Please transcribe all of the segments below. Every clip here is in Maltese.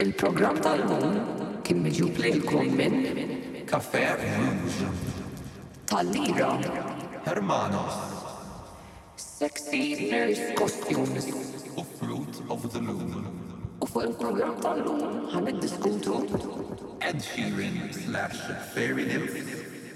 Il-programm tal-lum kien miġjub lilkom minn Caffè Rouge, Tal-Lira, Hermanos, Sexy Nurse Costumes, u Fruit of the Loom. U fuq il-programm tal-lum ħa niddiskutu. Ed Sheeran slash Fairy Nymphs.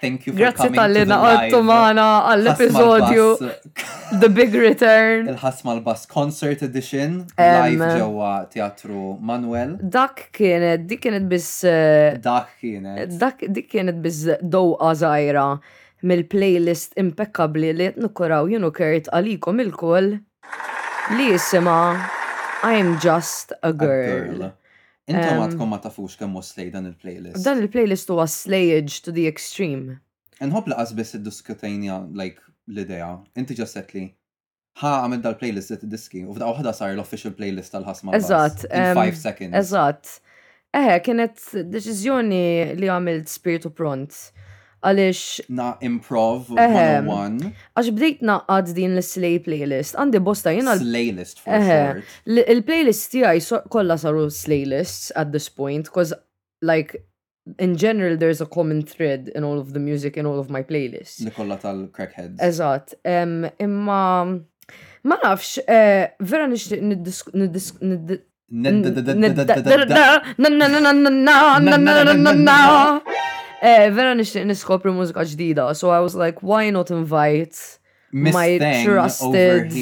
Thank you for Grazzi coming tal-li to the naqodtu live. maħna għall-episodju The Big Return. Il-ħasma l-Bass Concert Edition, Em. live ġewwa Teatru Manuel. Dak kienet, dik kienet biss, eh, Dak kienet. dak dik kienet biss dowqa zaħira mill-playlist impeccabli li qed nukkuraw jienu kert għalikom il-koll li jisima I'm just a girl. Girl. Intom għadkom ma tafux kemm hu slej dan il-playlist. Dan il-playlist huwa slejage to the extreme. Nħobb li qas biss iddiskutejnja like l-idea. Inti ġasset li ħa għamil dal-playlist li t-diski u f'daqqa waħda sar l-official playlist tal-ħasma. Eżatt. In 5 seconds. Eżatt. Eħe, kienet deċiżjoni li għamilt spiritu pront. Għaliex. Na improv 101. Għax bdejt naqqad din l-slay playlist. Għandi bosta jina. Slay list for short. Il-playlist tijaj kolla saru slay lists at this point, cause like in general there's a common thread in all of the music in all of my playlists. Li kolla tal-crackheads. Eżat. Imma ma nafx, eh, vera nixtieq Vera nixtieq niskopri mużika ġdida, so I was like, why not invite my trusted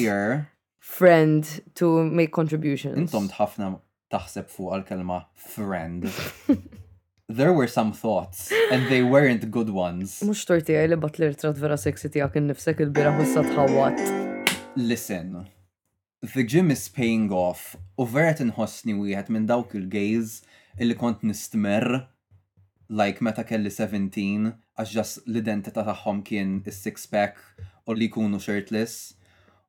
friend to make contributions? Intom tħafna taħseb fuq għal-kelma friend. There were some thoughts, and they weren't good ones. Mux torti għaj li bat l-irtrat vera sexy tijak nifsek il-bira hussa tħawat. Listen. The gym is paying off u vera qed inħossni wieħed minn dawk il-gays illi kont nistmerr like meta kelli seventeen għax just l-identità tagħhom kien is-six pack u li jkunu shirtless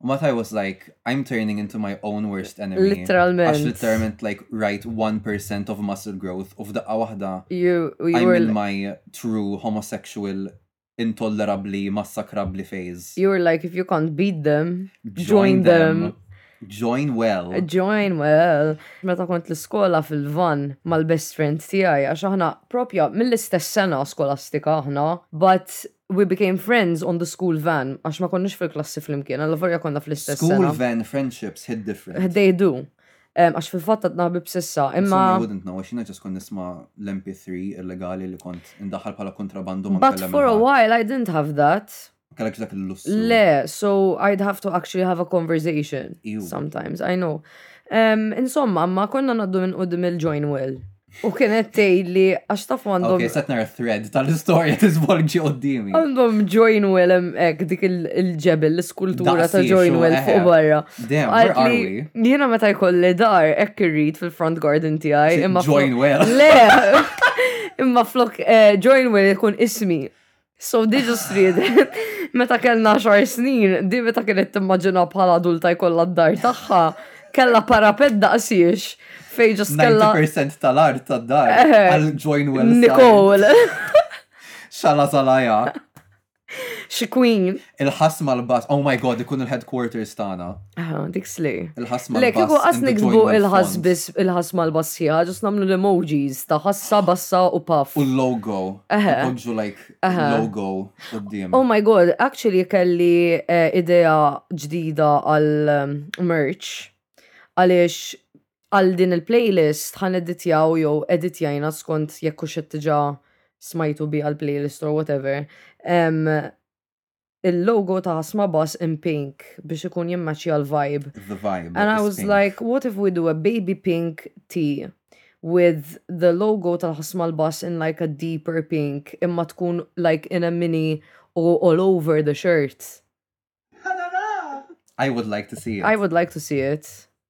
u mbagħad I was like I'm turning into my own worst enemy Litteralment. għax litteralment like right one percent of muscle growth u f'daqqa waħda You, you I'm were in my true homosexual intollerabbli, massakrabbli phase. You were like, if you can't beat them, join them. Join well. Join well. Meta kont l-iskola fil-van mal-best friend tiegħi għax aħna propja mill-istess sena skolastika aħna, but we became friends on the school van għax ma konniex fil-klassi flimkien, għalla volja konna fl-istess sena. School van friendships hit different. They do. Għax fil-fatt għadna ħbib sissa, imma. I wouldn't know, għax neġas kon nisma l-MP3 illegali li kont indaħal bħala kontrabandu ma' But for a while I didn't have that. Kellek dak il-luss. Le, so I'd have to actually have a conversation. Sometimes, I know. Insomma, ma konna naddu minn qudiem il-join well. U kienet tgħidli għax taf għandhom. Ok, set nara thread tal-istorja tiżvolġi qoddimi. Għandhom Join Well hekk dik il-ġebel l-iskultura ta' Join Well fuq barra. Għalli jiena meta jkolli dar hekk irrid fil-front garden tiegħi imma. Join Well. Le. Imma flok eh, Join Well ikun ismi. So they just did it. Meta kellna xar snin, di meta kienet timmaġina bħala adulta jkollha d-dar tagħha, kellha parapet daqsiex fej ġas kellha. 90% tal-art tad-dar eh, eh. għal join well. Nicole. Xala salaja. Xi queen. Il-ħas mal-bas, oh my god, ikun il-headquarters tagħna. Ah, dik sli. Il-ħas mal-bas. Lek, kiku qas nikbu il-ħas bis, il-ħas mal-bas sija, ġus namlu l-emojis ta' ħassa, bassa u paf. U logo. Uġu like logo qoddim. Oh my god, actually kelli eh, idea ġdida għal um, merch għaliex għal din il-playlist ħan editjaw jew editjajna skont jekku xed tiġa smajtu bi għal playlist or whatever il-logo ta' Ħasma Bass in pink biex ikun jimmaċċja l-vibe. The vibe. And I was like, what if we do a baby pink tee with the logo tal-ħasma l-bass in like a deeper pink imma tkun like in a mini u all over the shirt. I would like to see it. I would like to see it.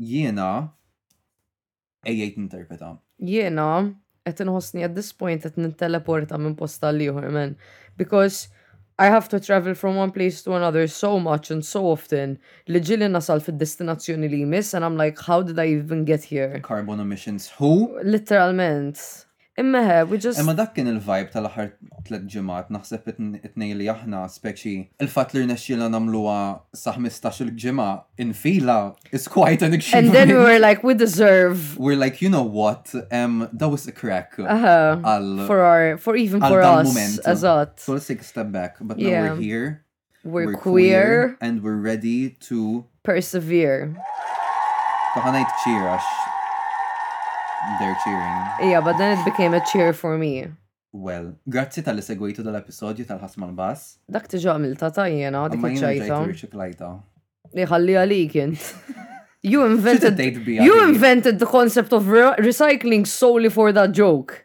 Jiena ejjejt ninterpreta. Jiena qed inħossni at this point qed nitteleporta minn post għal ieħor men because I have to travel from one place to another so much and so often li ġili nasal fid-destinazzjoni li jmiss and I'm like how did I even get here? Carbon emissions who? Literalment. Imma he, we just. Imma dak kien il-vibe tal-aħħar tliet ġimgħat naħseb it-tnejn li aħna speċi il-fatt li rnexxielna nagħmluha sa 15-il ġimgħa in fila is quite an achievement. And then we were like we deserve. We're like you know what, um, that was a crack. Uh-huh. For our for even for us. Eżatt. For a six step back, but yeah. now we're here. We're, queer, and we're ready to persevere. Taħanajt cheer għax they're cheering. Yeah, but then it became a cheer for me. Well, grazzi tal-li segwitu dal-episodju tal-ħasma l-bas. Dak tiġa għamilta ta' jena, dik Ma jena ġajta. ġejtu riċiklajta. Li ħalli għalik int. You invented, Xi tgħid biha you din? invented the concept of re- recycling solely for that joke.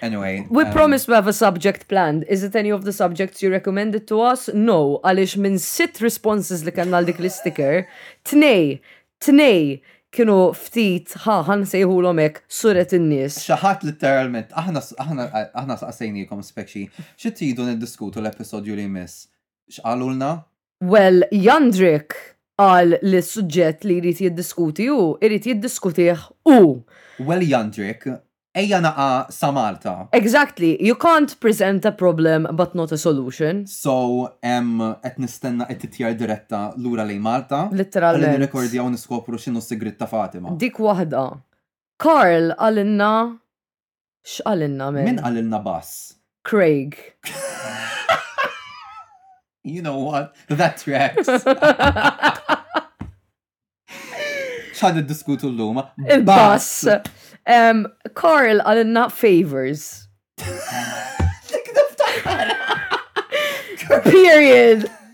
Anyway. We um, promise to have a subject planned. Is it any of the subjects you recommended to us? No, għalix minn sit responses li kellna għal dik l-sticker, tnej, tnej, kienu ftit ħaħan sejħu l-omek suret in-nies. Xaħat literalment, aħna saqsejnikom speċi, xi tridu niddiskutu l-episodju li jmiss? X'qalulna? Well, Jandrik qal li s-suġġett li jrid jiddiskuti hu, irid jiddiskutih hu! Well, Jandrik, ejja naqgħa sa Malta! Exactly, you can't present a problem but not a solution. So, ehm, qed nistenna it-titjar diretta lura lejn Malta. Litteralment. Ħalli nirrekordjaw u niskopru x'inhu s-sigriet ta' Fatima. Dik waħda. Karl qalilna X'qalilna men? Min qalilna bass? Craig. You know what? That tracks. ċad id-diskutu l-lum. Il-bass. Carl għalinna favors. Period.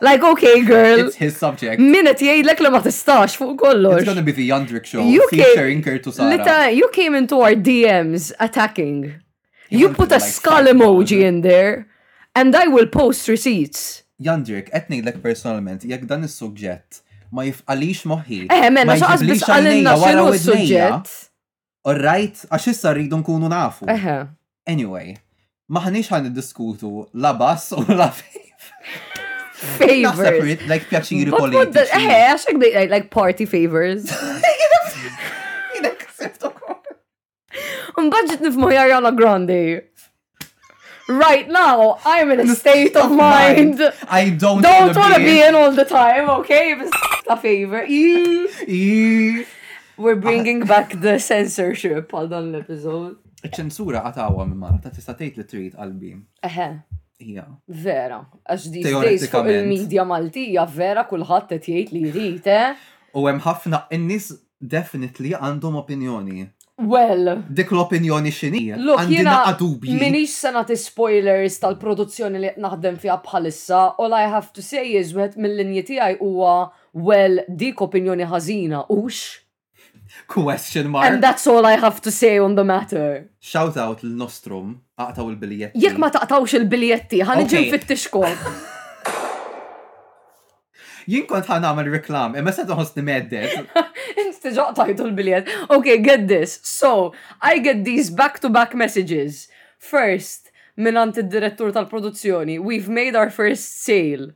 Like, okay, girl. It's his subject. Min qed jgħidlek li ma tistax fuq kollox. It's gonna be the Yandrik show. You featuring Kirtu Sara. You came into our DMs attacking. You put a skull emoji in there and I will post receipts. Yandrik, qed ngħidlek personalment jekk dan is-suġġett ma jifqalix moħħi. Eh, menna xaqas biss għalinna xinu s-suġġett. All right, għax issa rridu nkunu nafu. Eħe. Anyway, maħniex ħan diskutu la bass u la favors. like pjaċiri politiċi. Eħe, għax like party favors. Mbagħad ġiet nifmu Ariana Grande. right now, I'm in a state of mind. I don't, don't want to be in all the time, okay? A favor. We're bringing back the censorship għal dan l-episode. Ċensura għatawa minn Malta, tista' tgħid li trid qalbi. Eħe. Ija. Vera, għax di fuq il-medja Maltija vera kulħadd qed jgħid li jrid, eh? U hemm ħafna n-nies definitely għandhom opinjoni. Well. Dik l-opinjoni x'inhi? Għandi naqgħa dubji. Minix se nagħti spoilers tal-produzzjoni li qed naħdem fiha bħalissa, all I have to say is wieħed mill-linji tiegħi huwa well dik opinjoni ħażina, hux? Question mark. And that's all I have to say on the matter. Shout out l-nostrum, aqtaw il-biljetti. Jekk ma taqtawx il-biljetti, ħan iġi nfittixkom. Jien kont ħan għamil reklam, imma se toħosni medded. Inti tiġoq tajtu l-biljet. Ok, get this. So, I get these back-to-back messages. First, minn għant id-direttur tal-produzzjoni, we've made our first sale.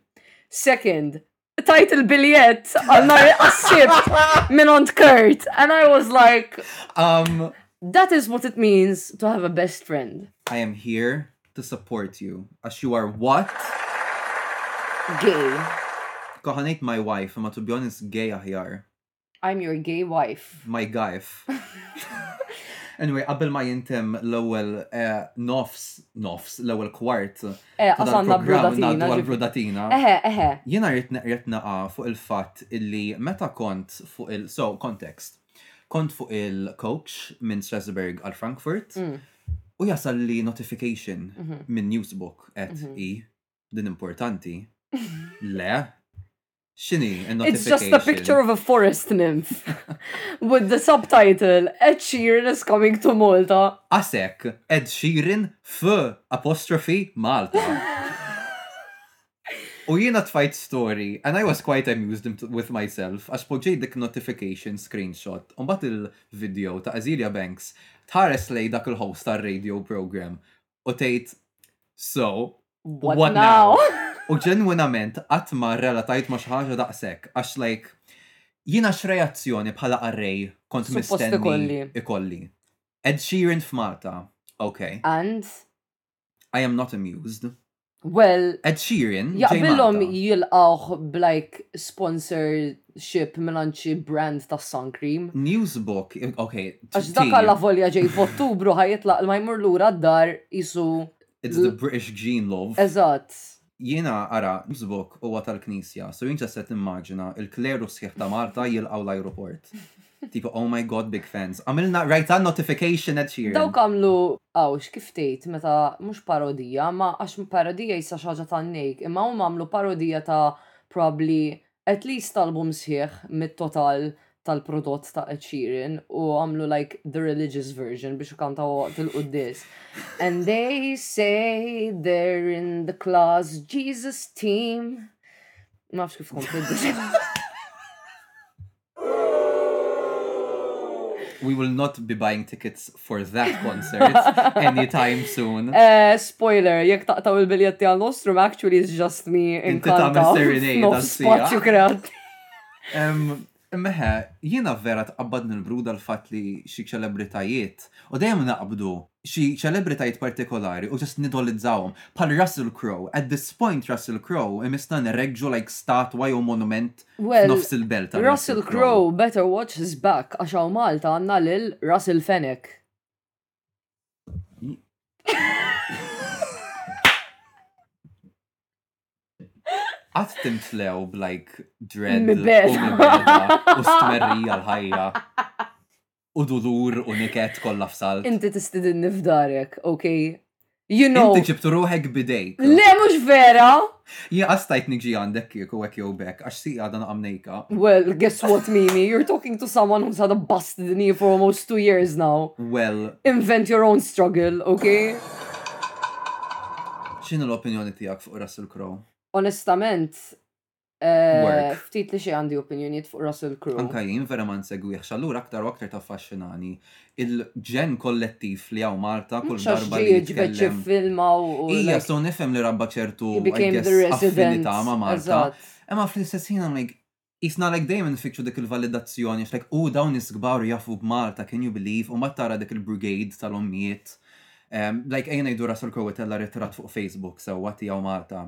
Second, tajt il-biljet għal nar għassibt minn għant Kurt. And I was like, um, that is what it means to have a best friend. I am here to support you għax you are what? Gay. Koħanejt my wife, ma to be honest gay aħjar. I'm your gay wife. My guyf. Anyway, qabel ma jintem l-ewwel eh, nofs, nofs, l-ewwel kwart. Eh, għasanna brudatina. brudatina. Eħe, eħe. Jena rrit naqa fuq il-fatt illi meta kont fuq il- so, context. Kont fuq il-coach minn Strasbourg għal Frankfurt mm. u jasal li notification mhm. minn Newsbook et mhm. i din importanti. Le, xini It's just a picture of a forest nymph with the subtitle Ed Sheeran is coming to Malta. Asek, Ed Sheeran f apostrophe Malta. U jiena tfajt story, and I was quite amused with myself, għax poġġejt dik notification screenshot, u mbagħad il-video ta' Azealia Banks tħares lej dak il-host tar-radio program u tgħid So, what now? U ġenwinament qatt ma relatajt ma xi ħaġa daqshekk għax like jiena x'reazzjoni bħala array kont mistenni ikolli. Ed Sheeran f'Malta. Okay. And I am not amused. Well, Ed Sheeran. Jaqbilhom jilqawh b'lajk sponsorship minn xi brand ta' sun cream. Newsbook, ok. Għax dak għalla volja ġej f'Ottubru ħajitlaq ma jmur lura d-dar isu. It's the British Gene Love. Eżatt. Jiena, ara, nibżgħuk, huwa tal-Knisja, so jien ġast qed nimmaġina l-kleru sħiħ ta' Malta jilqgħu l-ajruport. Tipo, oh my God, big fans. Għamilna, rajtha notification Ed Sheeran. Dawk għamlu għawx, kif tgħid, meta mhux parodija, ma għax parodija jisha xi ħaġa tan-nejk, imma huma għamlu parodija ta' probably at least tal-bum sħiħ mit-total tal-prodott ta' Ed Sheeran u għamlu like the religious version biex ikantaw waqt il-quddis. And they say they're in the class Jesus team. Ma nafx kif kompli We will not be buying tickets for that concert anytime soon. Uh, spoiler, jek taqtaw il-biljetti għal nostrum, actually it's just me in Inti spazju kreat. Meħe, jiena vera tqabbad nil-bruda l-fat li xi ċelebritajiet u dejjem naqbdu xi ċelebritajiet partikolari u ġast nidolizzawhom bħal Russell Crowe. At this point Russell Crowe imista nirreġġu like statwa jew monument Well, Nofs il-belt għal Russell Crowe, better watch his back, għax hawn Malta għandna lil Russell Fennec. Għat timtlew b'like dread u Mibeda. mibeda u stmerrija l-ħajja. u dulur u niket kollha f'salt. Inti tistidinni f'darek, ok? You know. Inti ġibtu ruħek bidejk. Le, mhux vera! Jien qastajt niġi għandek kieku hekk jew bekk, għax si għadha naqa' mnejka. Well, guess what, Mimi? You're talking to someone who's had a busted knee for almost two years now. Well. Invent your own struggle, ok? X'inhu l-opinjoni tiegħek fuq Russell Crowe? Onestament, Ftit li xi għandi opinjoniet fuq Russell Crowe. Anka jien vera ma nsegwih, xallura aktar u aktar taffaxxinani. Il-ġen kollettiv li hawn Malta kull darba li jitkellem. Ija, so nifhem li rabba ċertu affinità ma' Malta. Imma fl-istess ħin I'm like, jisna like dejjem infittxu dik il-validazzjoni, like oh dawn nies kbar u jafu b'Malta, can you believe, u mbagħad tara dik il-brigade tal-ommijiet. Like ejja ngħidu Russell Crowe itella' ritratt fuq Facebook sewwa tiegħu Malta.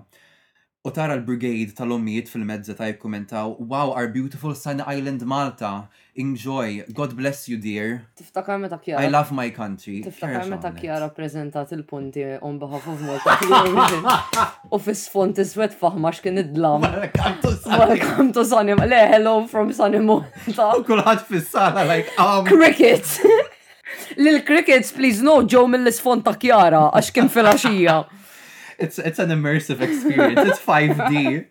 u tara l-brigade tal-ommijiet fil-mezzeta jikkumentaw, Wow our beautiful sunny island Malta! Enjoy! God bless you dear! Tiftakar meta Chiara. I love my country! Tiftakar meta Chiara ppreżentat il-punti on behalf of Malta Creation u fi sfond iswed faħma x'kien id-dlam. Welcome to sunny. Welcome to sunny. Le hello from sunny Malta. U kulħadd fis-sala like um. Crickets! Lil crickets please no ġew mill-isfond ta' Chiara għax kien filgħaxija. It's, it's an immersive experience. It's 5D.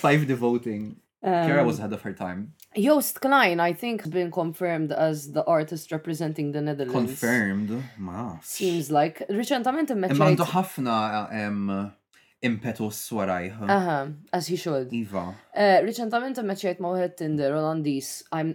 5D voting. Kira um, was ahead of her time. Joost Klein, I think, has been confirmed as the artist representing the Netherlands. Confirmed? Ma. Seems like. Reċentament immeċċajt. Imma għandu ħafna impetus warajħ. Aha, as he should. Iva. Eh, reċentament immeċċajt ma' wieħed Tinder Olandis, I'm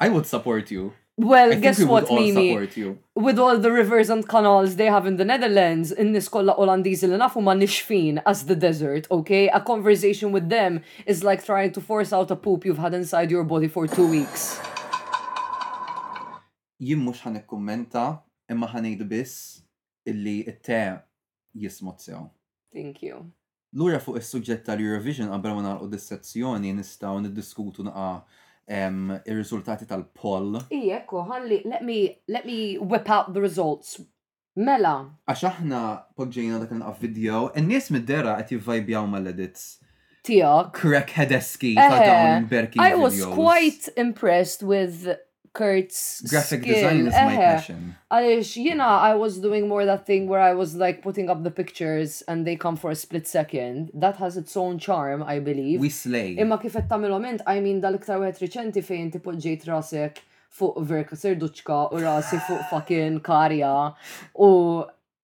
I would support you. Well, guess we what, Mimi? With all the rivers and canals they have in the Netherlands, in this kolla Olandiz li nafu ma nixfin as the desert, okay? A conversation with them is like trying to force out a poop you've had inside your body for two weeks. Jim mux ħanek kommenta imma ħanejdu biss illi it-te jismut sew. Thank you. Lura fuq is-suġġett tal-Eurovision qabel ma nagħlqu dis-sezzjoni nistgħu niddiskutu naqa' ir-riżultati tal-poll. Ija, ekku, ħalli, let me, let me whip out the results. Mela. Għax aħna poġġejna dak naqaf video, n-nies mid-dera qed jivvajbjaw mal-edits. Tijak. Crack hedeski ta' dawn berki. I was quite impressed with Kurt's Graphic skill. design is my eħe. passion. Għaliex jiena I was doing more that thing where I was like putting up the pictures and they come for a split second. That has its own charm, I believe. We slay. Imma kif qed tagħmilhom int, I mean dal-iktar wieħed riċenti fejn inti poġġejt rasek fuq Verka Serduċka u rasi fuq fucking karja u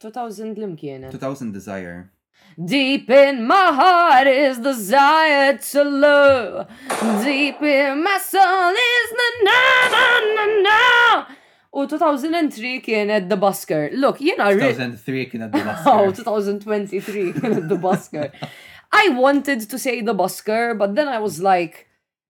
2000 li mkienet. 2000 desire. Deep in my heart is desire to love. Deep in my soul is na na na na na. U 2003 kienet The Busker. Look, jena rrit. 2003 kienet The Busker. Oh, 2023 kienet The Busker. I wanted to say The Busker, but then I was like,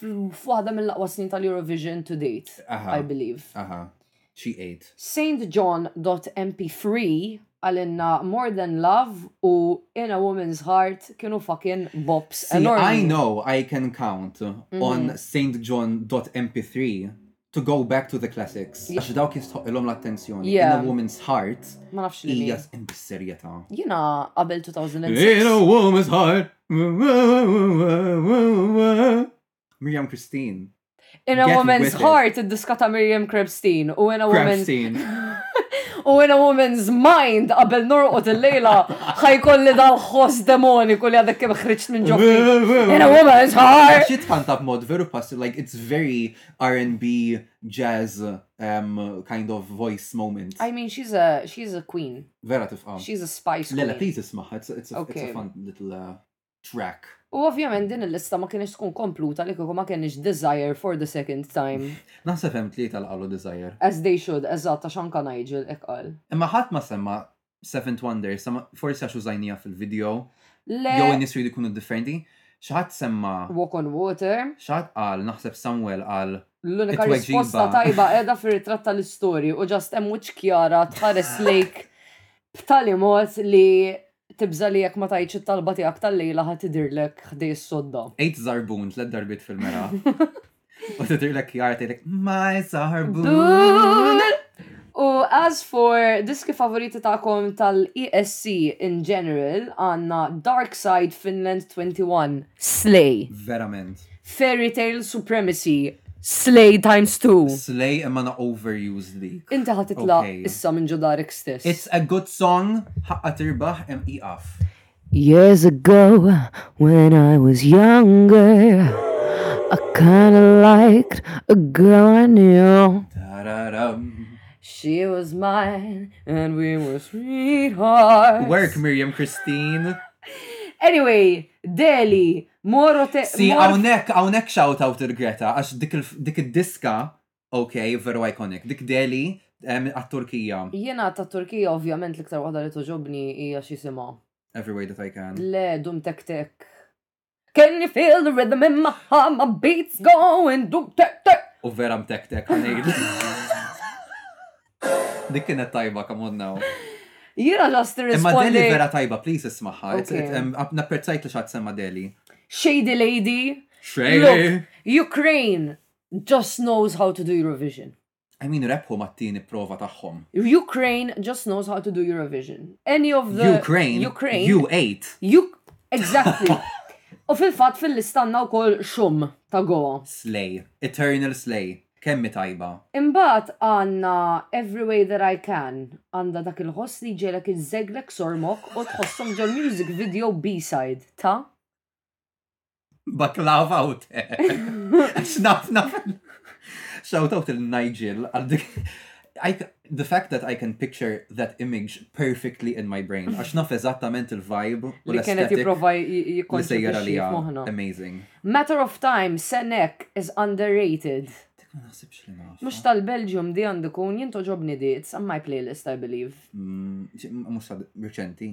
f'waħda mill-aqwa snin tal-Eurovision to date, Aha. I believe. Aha. Xi għid. SaintJohn.mp3 għalinna More Than Love u In a Woman's Heart kienu fucking bops See, I enormi. know I can count on stjohn.mp3 to go back to the classics. Għax dawk jistħoqilhom l-attenzjoni. In a woman's heart. Ma nafx li. Hija bis-serjetà. Jiena qabel 2006. In a woman's heart. Miriam Christine. In a woman's heart id-diska ta' Miriam Krebstein u in a woman's u in a woman's mind qabel norqod il-lejla ħajkolli dal-ħoss demoniku li għadek kem ħriġt minn ġobbi. In a woman's heart! Xi tkanta b'mod veru passi, like it's very R&B, jazz, um, kind of voice moment. I mean, she's a, she's a queen. Vera tifqa. She's a spice queen. Lele, please ismaħ, it's, it's, a, okay. it's a fun little uh, track. U ovvjament din il-lista ma kienx tkun kompluta li kieku ma kienx desire for the second time. Naħseb hemm tlieta l qalu desire. As they should, eżatt għax anka Nigel iqal. Imma ħadd ma semma Seventh Wonder, sa ma- forsi għax użajnija fil-video, Le, jew in-nies jridu jkunu differenti. Xi ħadd semma, Walk on Water. xi ħadd qal, naħseb Samuel qal, L-unika It-tweġiba. risposta tajba qiegħda fir-ritratt tal-istorju u ġast hemm wiċċ Kjara tħares lejk b'tali mod li tibża' li jekk ma tgħidx it-talba tiegħek tal-lejla ħa tidhirlek ħdej is-sodda. Ejt żarbun tliet darbiet fil-mera. U tidirlek jara tgħidlek my sarbun. U as for diski favoriti ta'kom tal-ESC in general, għanna Dark Side Finland 21, Slay. Verament. Fairy Tale Supremacy, Slay times 2. Slay imma na overused li. Inti ħatitla issa minn ġodarek stess. It's a good song, ħaqqa tirbaħ em iqaf. Years ago when I was younger I kinda liked a girl I knew She was mine and we were sweethearts Work Miriam Christine Anyway, Deli, moro te. Si, għawnek, għawnek shout out il-Greta, għax dik il-diska Ok, veru iconic. Dik Deli għat-Turkija. Jiena ta' Turkija ovvjament l-iktar waħda li toġobni hija x'jisimha. Every way that I can. Le, dum tek tek. Can you feel the rhythm in my heart, my beats going, dum tek tek. U vera mtek tek għanid. Dik kienet tajba, come on now. Jiena ġast irrispondi. Imma Deli vera tajba, please ismaħħa. Napprezzajt li xatt semma Deli. Shady Lady. Shady. Ukraine. just knows how to do Eurovision. I mean, rebħu mat-tieni prova tagħhom. Ukraine just knows how to do Eurovision. Any of the... Ukraine? Ukraine. You ate. You... Exactly. U fil-fat fil-listanna u kol xum ta' goa. Slay. Eternal Slay. Kemmi tajba. Imbat għanna Every Way That I Can għanda dak il-ħoss li ġelek il-zeglek sormok u tħossom ġol music video B-side ta' But love out. Snaf, snaf. Shout out il Nigel għal dik. The fact that I can picture that image perfectly in my brain. Għax naf eżattament il-vibe u l kienet jiprofa jikkonsidra li Amazing. Matter of time, Senek is underrated. Mux tal-Belgium di għandu kun jintoġobni di, it's on my playlist, I believe. Mm, Mux tal-reċenti.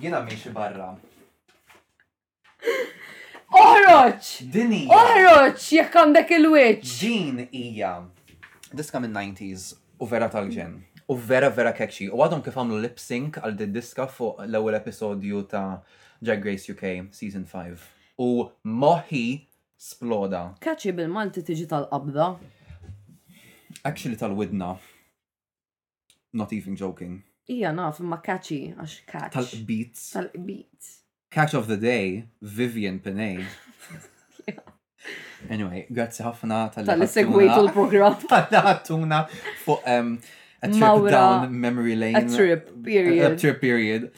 Jiena miexi barra. Oħroġ! Din hija. Oħroġ jekk għandek il-wiċċ. Din hija. Diska minn 90s u vera tal-ġen. U vera vera catchy. U għadhom kif għamlu lip sync għal din diska fuq l-ewwel episodju ta' Drag Race UK season 5. U moħi sploda. Catchy bil-Malti tiġi tal-qabda. Actually tal-widna. Not even joking. Ija naf, imma catchy, għax catch. Tal-qbit. Tal-qbit. Catch of the day, Vivian Pinay. anyway, grazzi ħafna tal-li. Tal-li segwitu l-program. Tal-li ħattuna fuq um, a trip down memory lane. A trip period. A trip period.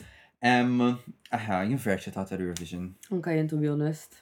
Um, aha, jinverċi ta' revision. Unka jen to be honest.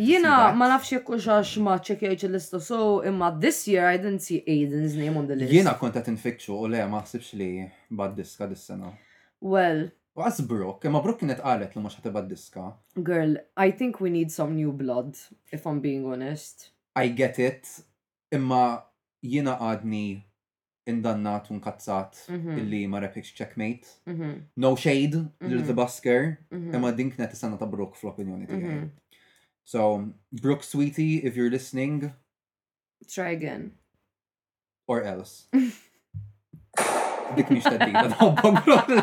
Jiena ma nafx jekk hux għax ma ċċekkjajtx il-lista sew imma this year I didn't see Aiden's name on the list. Jiena kont qed infittxu u le ma ħsibx li bagħat diska dis-sena. Well. U qas Brooke, imma Brooke kienet qalet li mhux ħa tibgħat diska. Girl, I think we need some new blood, if I'm being honest. I get it, imma jiena għadni indannat u nkazzat Mhm. illi ma rebħitx checkmate. Mhm. No shade lil Mhm. The Busker, Mhm. imma din kienet is-sena ta' Brooke fl-opinjoni tiegħi. Mhm. So, Brooke Sweetie, if you're listening, Try again. or else. Dik mhix teddida nħobbok Brooke.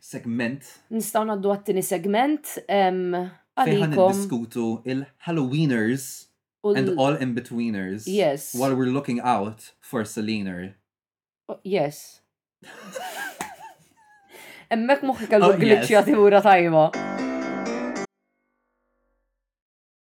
segment. Nistgħu ngħaddu għat-tieni segment. Fejn niddiskutu il-Halloweeners and all in betweeners. Yes. While we're looking out for Seliner. Yes. Emmek moħħi kellu oh, glitchja timura tajba.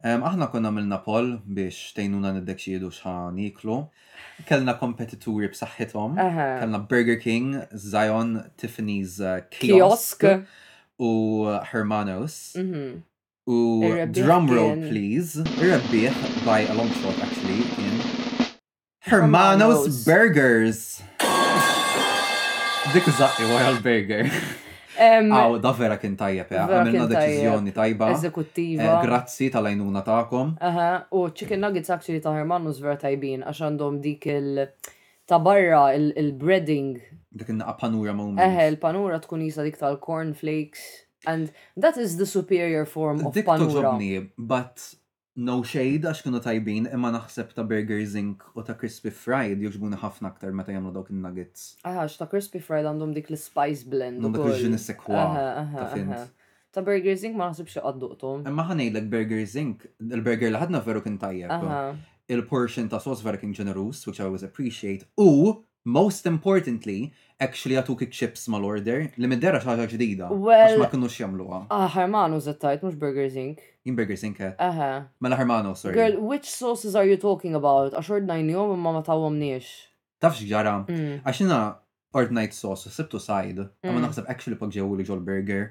Aħna konna għamilna poll biex tejnuna niddekxiedu xħa niklu. Kellna kompetituri b'saħħithom. Kellna Burger King, Zion, Tiffany's eh, Kiosk u Hermanos. Mhm. U drum roll please, ir-rebbieħ by a long shot actually kien Hermanos Burgers. Dik zaqqi wara l-burger. Aw, da vera kien tajjeb, eh, għamilna deċizjoni tajba. Eżekuttiva. Eh, grazzi tal-għajnuna ta'kom. U chicken nuggets actually ta' Hermanos vera tajbin, għax għandhom dik il- ta' barra il-breading. Dik il-naqa panura ma' Eħe, il-panura tkun jisa dik tal-corn flakes. And that is the superior form of dik panura. Dik but No shade għax kienu tajbin imma naħseb ta' Burgers Inc u ta' Crispy Fried jogħġbuni ħafna aktar meta jagħmlu dawk in-nuggets. Aha, għax ta' Crispy Fried għandhom dik l-spice blend ukoll. Għandhom dak il je ne sais quoi. Aha, aha, aha. Ta' Burgers Inc ma naħsibx li qatt duqthom. Imma ħa ngħidlek Burgers Inc, il-burger li ħadna veru kien tajjeb. Aha. Il-portion ta' sauce vera kien ġeneruż, which I always appreciate, u Most importantly, actually jagħtuk iċ-chips mal-order, li mid-dehra xi ħaġa ġdida, għax ma kinux jagħmluha. Ah, Hermano's qed tgħid, mhux Burgers Inc. Jien Burgers Inc għedt. Eħe. Mela Hermano's, sorry. Girl, which sauces are you talking about? Għax ordnajnihom imma ma tawhomniex. Taf x'ġara? Għax jiena ordnajt sauce u ħsibtu side, imma naħseb actually poġġewhuli ġol-burger.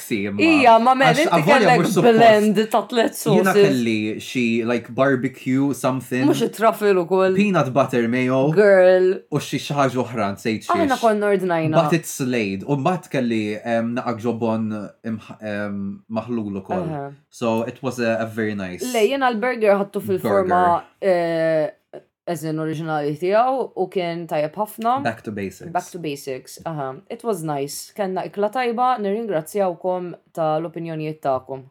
Grazzi imma. Ija, ma Mel, inti kellek blend ta' tlet sauces. Jina kelli xi like barbecue something. Mhux it-truffle ukoll. Peanut butter mayo. Girl. U xi xi ħaġa oħra nsejt xiex. Aħna konna ordnajna. But it slayed. U mbagħad kelli naqa' ġobon maħlul ukoll. So it was a very nice. Le, jiena l-burger ħadtu fil-forma Eżin oriġinali tiegħu u kien tajjeb ħafna. Back to basics. Back to basics, aha. It was nice. Kellna ikla tajba, nirringrazzjawkom ta' l-opinjonijiet tagħkom.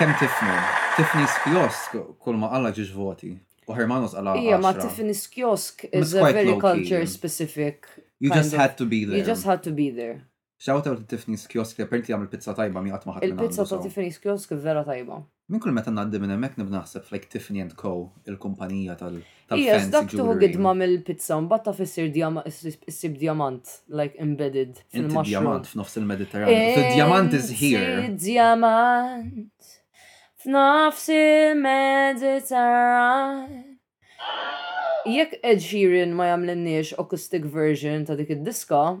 Kemm tifnu? Tiffany's Kiosk kull ma qala ġiex voti. U Hermanos qala 10. Ija ma Tiffany's Kiosk is a very culture specific. You just had to be there. You just had to be there. Shout out Tiffany's Kiosk, apparently jagħmlu pizza tajba mi qatt ma ħadd minn Il-pizza ta' Tiffany's Kiosk vera tajba. Min kull meta ngħaddi minn hemmhekk nibda naħseb f'like Tiffany and Co, il-kumpanija tal Ija, dak tuħu gidma mill-pizza, mbagħad taf issir issib djamant, like embedded fil-mushroom. Djamant f'nofs il-Mediterran. The djamant is here. Djamant f'nofs il-Mediterran. Jekk Ed Sheeran ma jagħmlinniex acoustic version ta' dik id-diska,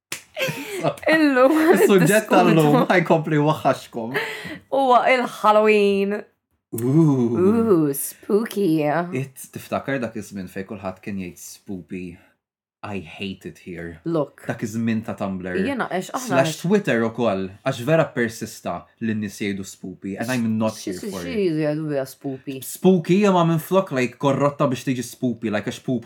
Illum. Suġġett tal-lum ħajkompli waħħaxkom. Huwa il-Halloween. Ooh, spooky. It tiftakar dak iż-żmien fejn kulħadd kien jgħid spooky. I hate it here. Look. Dak iż-żmien ta' Tumblr. Jena, ex, aħna. Slash Twitter u koll, għax vera persista li n-nis jgħidu spooky, and I'm not here for it. Xie jgħidu bija spooky? Spooky jema minn flok, like, korrotta biex tiġi spooky, like, ex poop.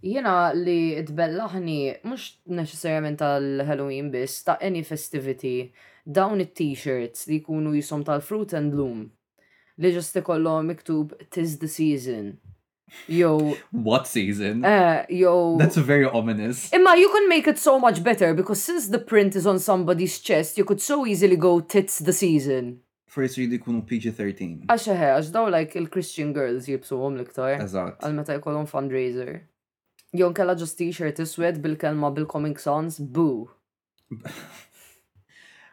Jiena li tbellaħni mhux neċessarjament tal-Halloween biss, ta' any festivity, dawn it-t-shirts li jkunu qishom tal-fruit and loom li just ikollhom miktub 'Tis the season' jew What season? Eh, jew That's very ominous. Imma you can make it so much better because since the print is on somebody's chest you could so easily go 'Tits the season'. Forsi jridu jkunu PG-13. Għax eħe, għax daw like il-Christian girls jibsuhom l-iktar. Eżatt. Għal meta jkollhom fundraiser. Jon kella ġust t-shirt iswed bil-kelma bil-Comic Sans, boo.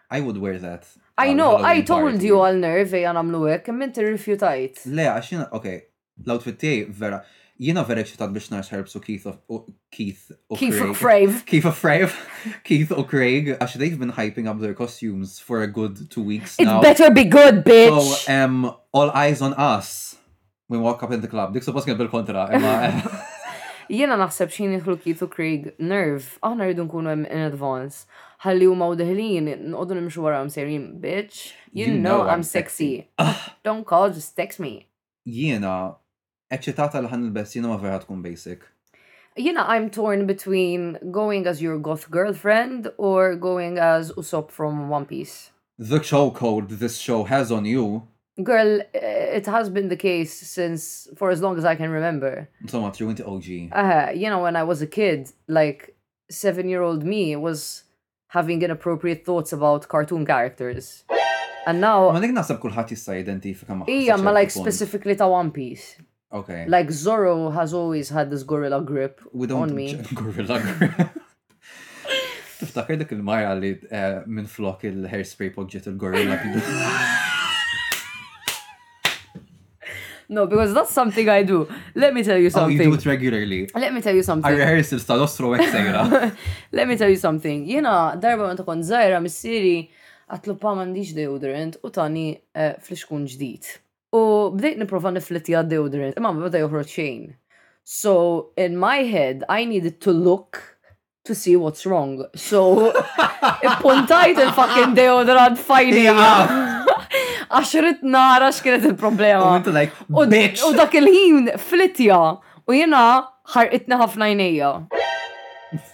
I would wear that. I know, I told you għal nerv eja namlu hekk, imma inti rrifjutajt. Le, għax jina, ok, L-outfit tiegħi vera. Jiena vera eċitat biex nara xħarbs u Keith u Keith u Keith u Crave. Keith u Crave. Keith u Craig, għax they've been hyping up their costumes for a good two weeks now. It better be good, bitch! So, um, all eyes on us. We walk up in the club. Dik suppost kien bil-kontra, imma. Jiena naħseb xin jidħlu Keith u Craig nerve, aħna rridu nkunu hemm in advance. Ħalli huma u deħlin, nqogħdu nimxu wara sejrin, bitch. You, you know, know I'm sexy. sexy. Ah. Don't call, just text me. Jena eċċitata li ħanilbess jina ma vera tkun basic? Jina I'm torn between going as your goth girlfriend or going as Usopp from One Piece. The show code this show has on you. Girl, eh, it has been the case since for as long as I can remember. So much you went to OG. Uh, uh-huh. you know, when I was a kid, like seven year old me was having inappropriate thoughts about cartoon characters and now Ma dik naħseb kulħadd jista' jidentifika magħha. Ija ma like specifically ta' One Piece. Okay. Like Zoro has always had this gorilla grip We don't on me. Gorilla grip. Tiftakar dik il-mara li eh, minn flok il-hairspray poġġet il-gorilla. No, because that's something I do. Let me tell you something. Oh, you do it regularly. Let me tell you something. I rehearse il tal-ostro għek sejra. Let me tell you something. Jena, darba ma tkun zaħira missiri, għatlu pa mandiġ deodorant u tani eh, fliskun ġdijt. U bdejt niprofa niflitja deodorant, imma ma bda joħroġ xejn. So, in my head, I needed to look to see what's wrong. So, puntajt il-fucking deodorant fajni. Għax rrit nara x'kienet il-problema. U dak il-ħin flitja u jena ħarqitni ħafna jnejja.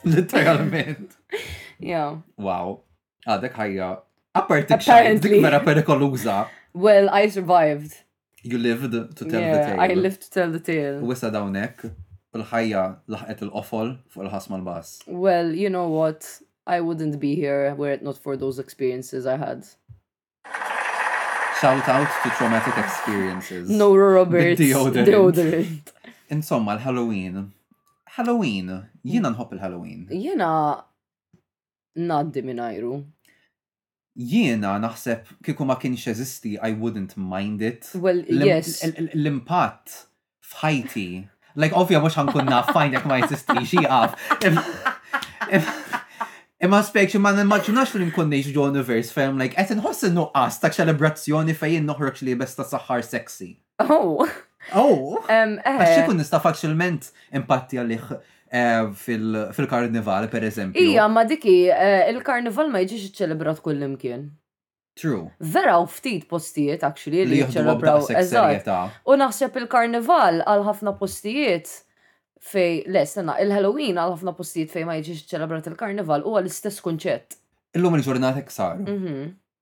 Literalment. Yeah. Wow. Għadek ħajja. Apparti xajn, dik vera perikoluża. Well, I survived. You lived to tell yeah, the tale. I lived to tell the tale. U wissa dawnek, l-ħajja laħqet il-qofol fuq il-ħas mal-bas. Well, you know what? I wouldn't be here were it not for those experiences I had. Shout out to traumatic experiences. Nora Roberts. Deodorant. deodorant. Insomma, l-Halloween. Halloween. Jina nħobb il-Halloween. Jina ngħaddi mingħajru. Jiena naħseb kieku ma kienx jeżisti I wouldn't mind it. Well, yes. L-impatt f'ħajti. Like ovvja mhux ħankun naf fajn jekk ma jeżistix jieqaf. Imma spekx ma nimmaġinax fil nkun ngħix ġo univers fejn like qed inħoss in-nuqqas ta' ċelebrazzjoni fejn noħroġ liebes ta' saħħar sexy. Oh! Oh! Ehm, eh. Għax ikun nista' faċilment impatti għalih eh, fil-karnival, per eżempju. Ija, ma diki, eh, il-karnival ma jġiġ iċċelebrat kullimkien. True. Vera u ftit postijiet, actually, li jiċċelebraw. U naħseb il-karnival għal ħafna postijiet fej, le, sena, il-Halloween għal ħafna postijiet fej ma jġiġ iċċelebrat il-karnival u għal istess kunċett. Illum il-ġurnata ksar. Mhm.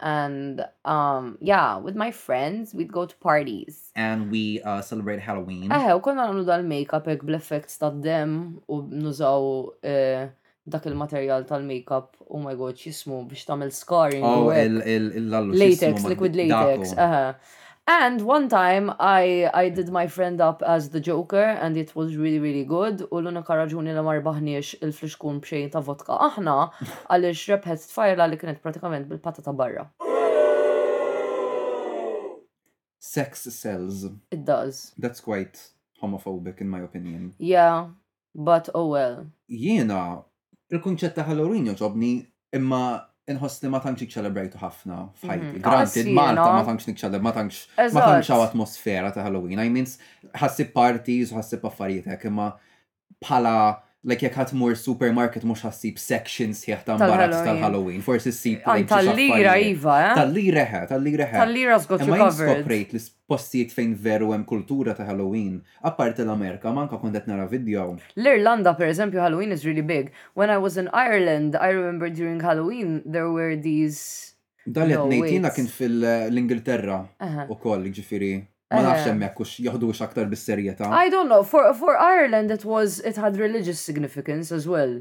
and um, yeah, with my friends, we'd go to parties. And we uh, celebrate Halloween. Eħe, u konna għamlu dal-makeup ek bl-effects ta' dem u nużaw eh, dak il-materjal tal-makeup, oh my god, xismu, biex tamil scarring. Oh, il-lallu. Latex, liquid latex, eħe. And one time I I did my friend up as the joker and it was really really good u l-unika raġuni li ma rbaħniex il-flixkun b'xejn ta' vodka aħna għaliex rebħet tfajla li kienet pratikament bil-patata barra. Sex sells. It does. That's quite homophobic in my opinion. Yeah. but oh well. Jiena, il-kunċett ta' Halloween jogħġobni imma inħoss li ma tantx iċċelebrajtu ħafna f'ħajti. Granted, Malta ma tantx niċċeleb, ma tantx ma tantx hawn atmosfera ta' Halloween. I mean, ħassib parties u ħassib affarijiet hekk, imma bħala like jekk ħadd mur supermarket mhux ħassib section sħiħ ta' mbarazz tal-Halloween. Forsi ssib tal-lira iva, eh? Tal-lira ħe, tal-lira ħe. Tal-lira żgotju covered. Imma skoprejt f'postijiet fejn veru hemm kultura ta' Halloween, apparti l-Amerika, ma anka kont qed nara vidjow. L-Irlanda per eżempju Halloween is really big. When I was in Ireland I remember during Halloween there were these Dan li qed ngħid jiena kien fil-Ingilterra ukoll, jiġifieri ma nafx hemmhekk hux jaħduhx aktar bis-serjetà. I don't know, for for Ireland it was it had religious significance as well.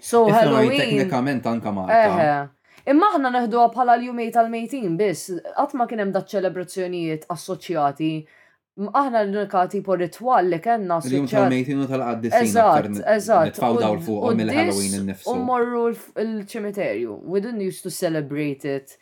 So Ifhem għal Halloween. teknikament anka Malta. Eħe. Imma aħna neħduha bħala l-jumej tal-mejtin biss, qatt ma kien hemm daċ-ċelebrazzjonijiet assoċjati. M- Aħna l-unika tipo ritwal li kellna Il-jum assoċjat. tal-mejtin u tal-qaddisin aktar Eżatt, nit- eżatt. nitfgħu U- dawl u fuqhom d-dis mill-Halloween U innifsu. mmorru l- il-ċimiterju. We didn't used to celebrate it.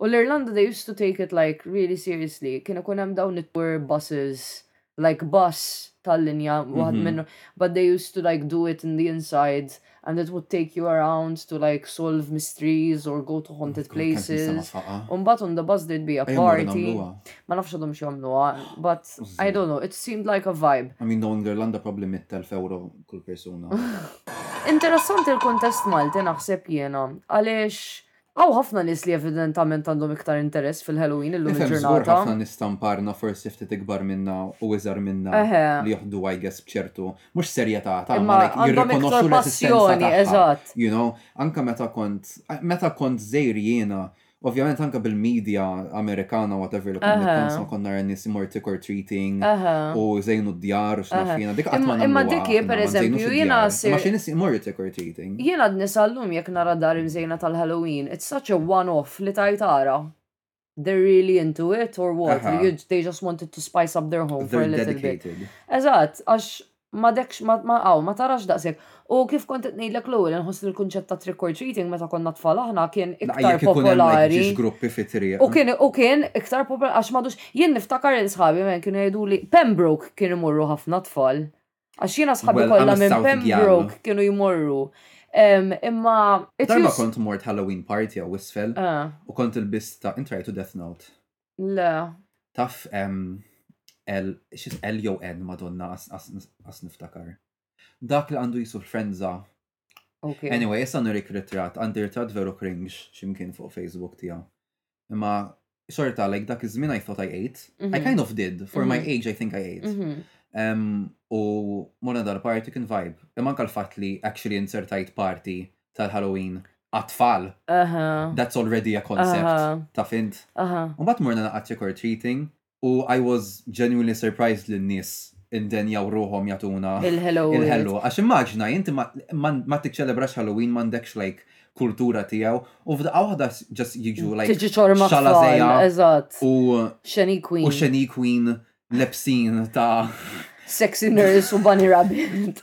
U l-Irlanda they used to take it like really seriously. Kien ikun hemm dawn it-tour buses like bus tal-linja waħed minnhom but they used to like do it in the inside and it would take you around to like solve mysteries or go to haunted places u mbagħad on the bus there'd be a party ma nafx għadhomx jagħmluha but I don't know it seemed like a vibe. I mean knowing l-Irlanda probably mitt elf ewro kull persuna. Interessanti l-kuntest Malti naħseb jiena għaliex Hawn ħafna nies li evidentament għandhom iktar interess fil-Halloween illum il-ġurnata. Nifhem żgur ħafna nies ta' mparna forsi ftit ikbar minna u iżgħar minna li joħduha I guess b'ċertu, mhux serjetà tagħha, like jirrikonoxxu l-eżistenza tagħha. You know? Anke meta kont, meta kont żgħir jiena, ovvjament anke bil-media Amerikana whatever li kont nikkonsma kont nara nies imorru trick or treating u jżejnu d-djar u x'naf jiena, dik qatt ma nagħmluha. Imma dik hi pereżempju jiena ssir. Imma xi nies imorru trick or treating. Jien għadni sal-lum jekk nara dar imżejna tal-Halloween, it's such a one off li tgħid ara. They're really into it or what? Aha. They just wanted to spice up their home for a They're little bit. dedicated. Eżatt, għax ma dekx ma ma aw, ma tarax daqshekk. U kif kont qed ngħidlek l-ewwel inħoss li l-kunċett ta' trick or treating meta konna tfal aħna kien Laqqa iktar jekk ikun hemm like popolari. ġiex gruppi fi triq. U kien u kien iktar popolari għax m'għadux jien niftakar il sħabi men kienu jgħiduli Pembroke kien imorru ħafna tfal. Għax jiena sħabi kollha minn Pembroke kienu jmorru. Imma. Darba kont mort Halloween party għaw isfel ah. u kont il-bist ta' intrajtu Death Note. Le. Taf L, xis L jew N madonna għas niftakar. Dak li għandu jisu fl-frenza Okay. Anyway, issa nurik ritrat, għandi ritrat veru cringe ximkien fuq Facebook tiegħu. Imma xorta, like dak iż-żmien I thought I ate. I mhm. kind of did. For my mhm. age, I think I ate. Mhm. U mona dal-party kien vibe. Imma anka l-fat li actually insertajt party tal-Halloween għat-tfal. That's already a concept ta' fint. U bat morna naqqa trick or treating. u I was genuinely surprised li n-nies indenjaw ruħhom jagħtuna Il-hello. il-hello. Għax immaġna, inti ma- ma ma tiċċelebrax Halloween, m'għandekx like kultura tiegħu, u f'daqqa waħda s- just jiġu like Tiġi ċorma tfal, xalażeja eżatt. u Xeni u queen, xeni queen lebsin ta' sexy nurse u bunny rabbit.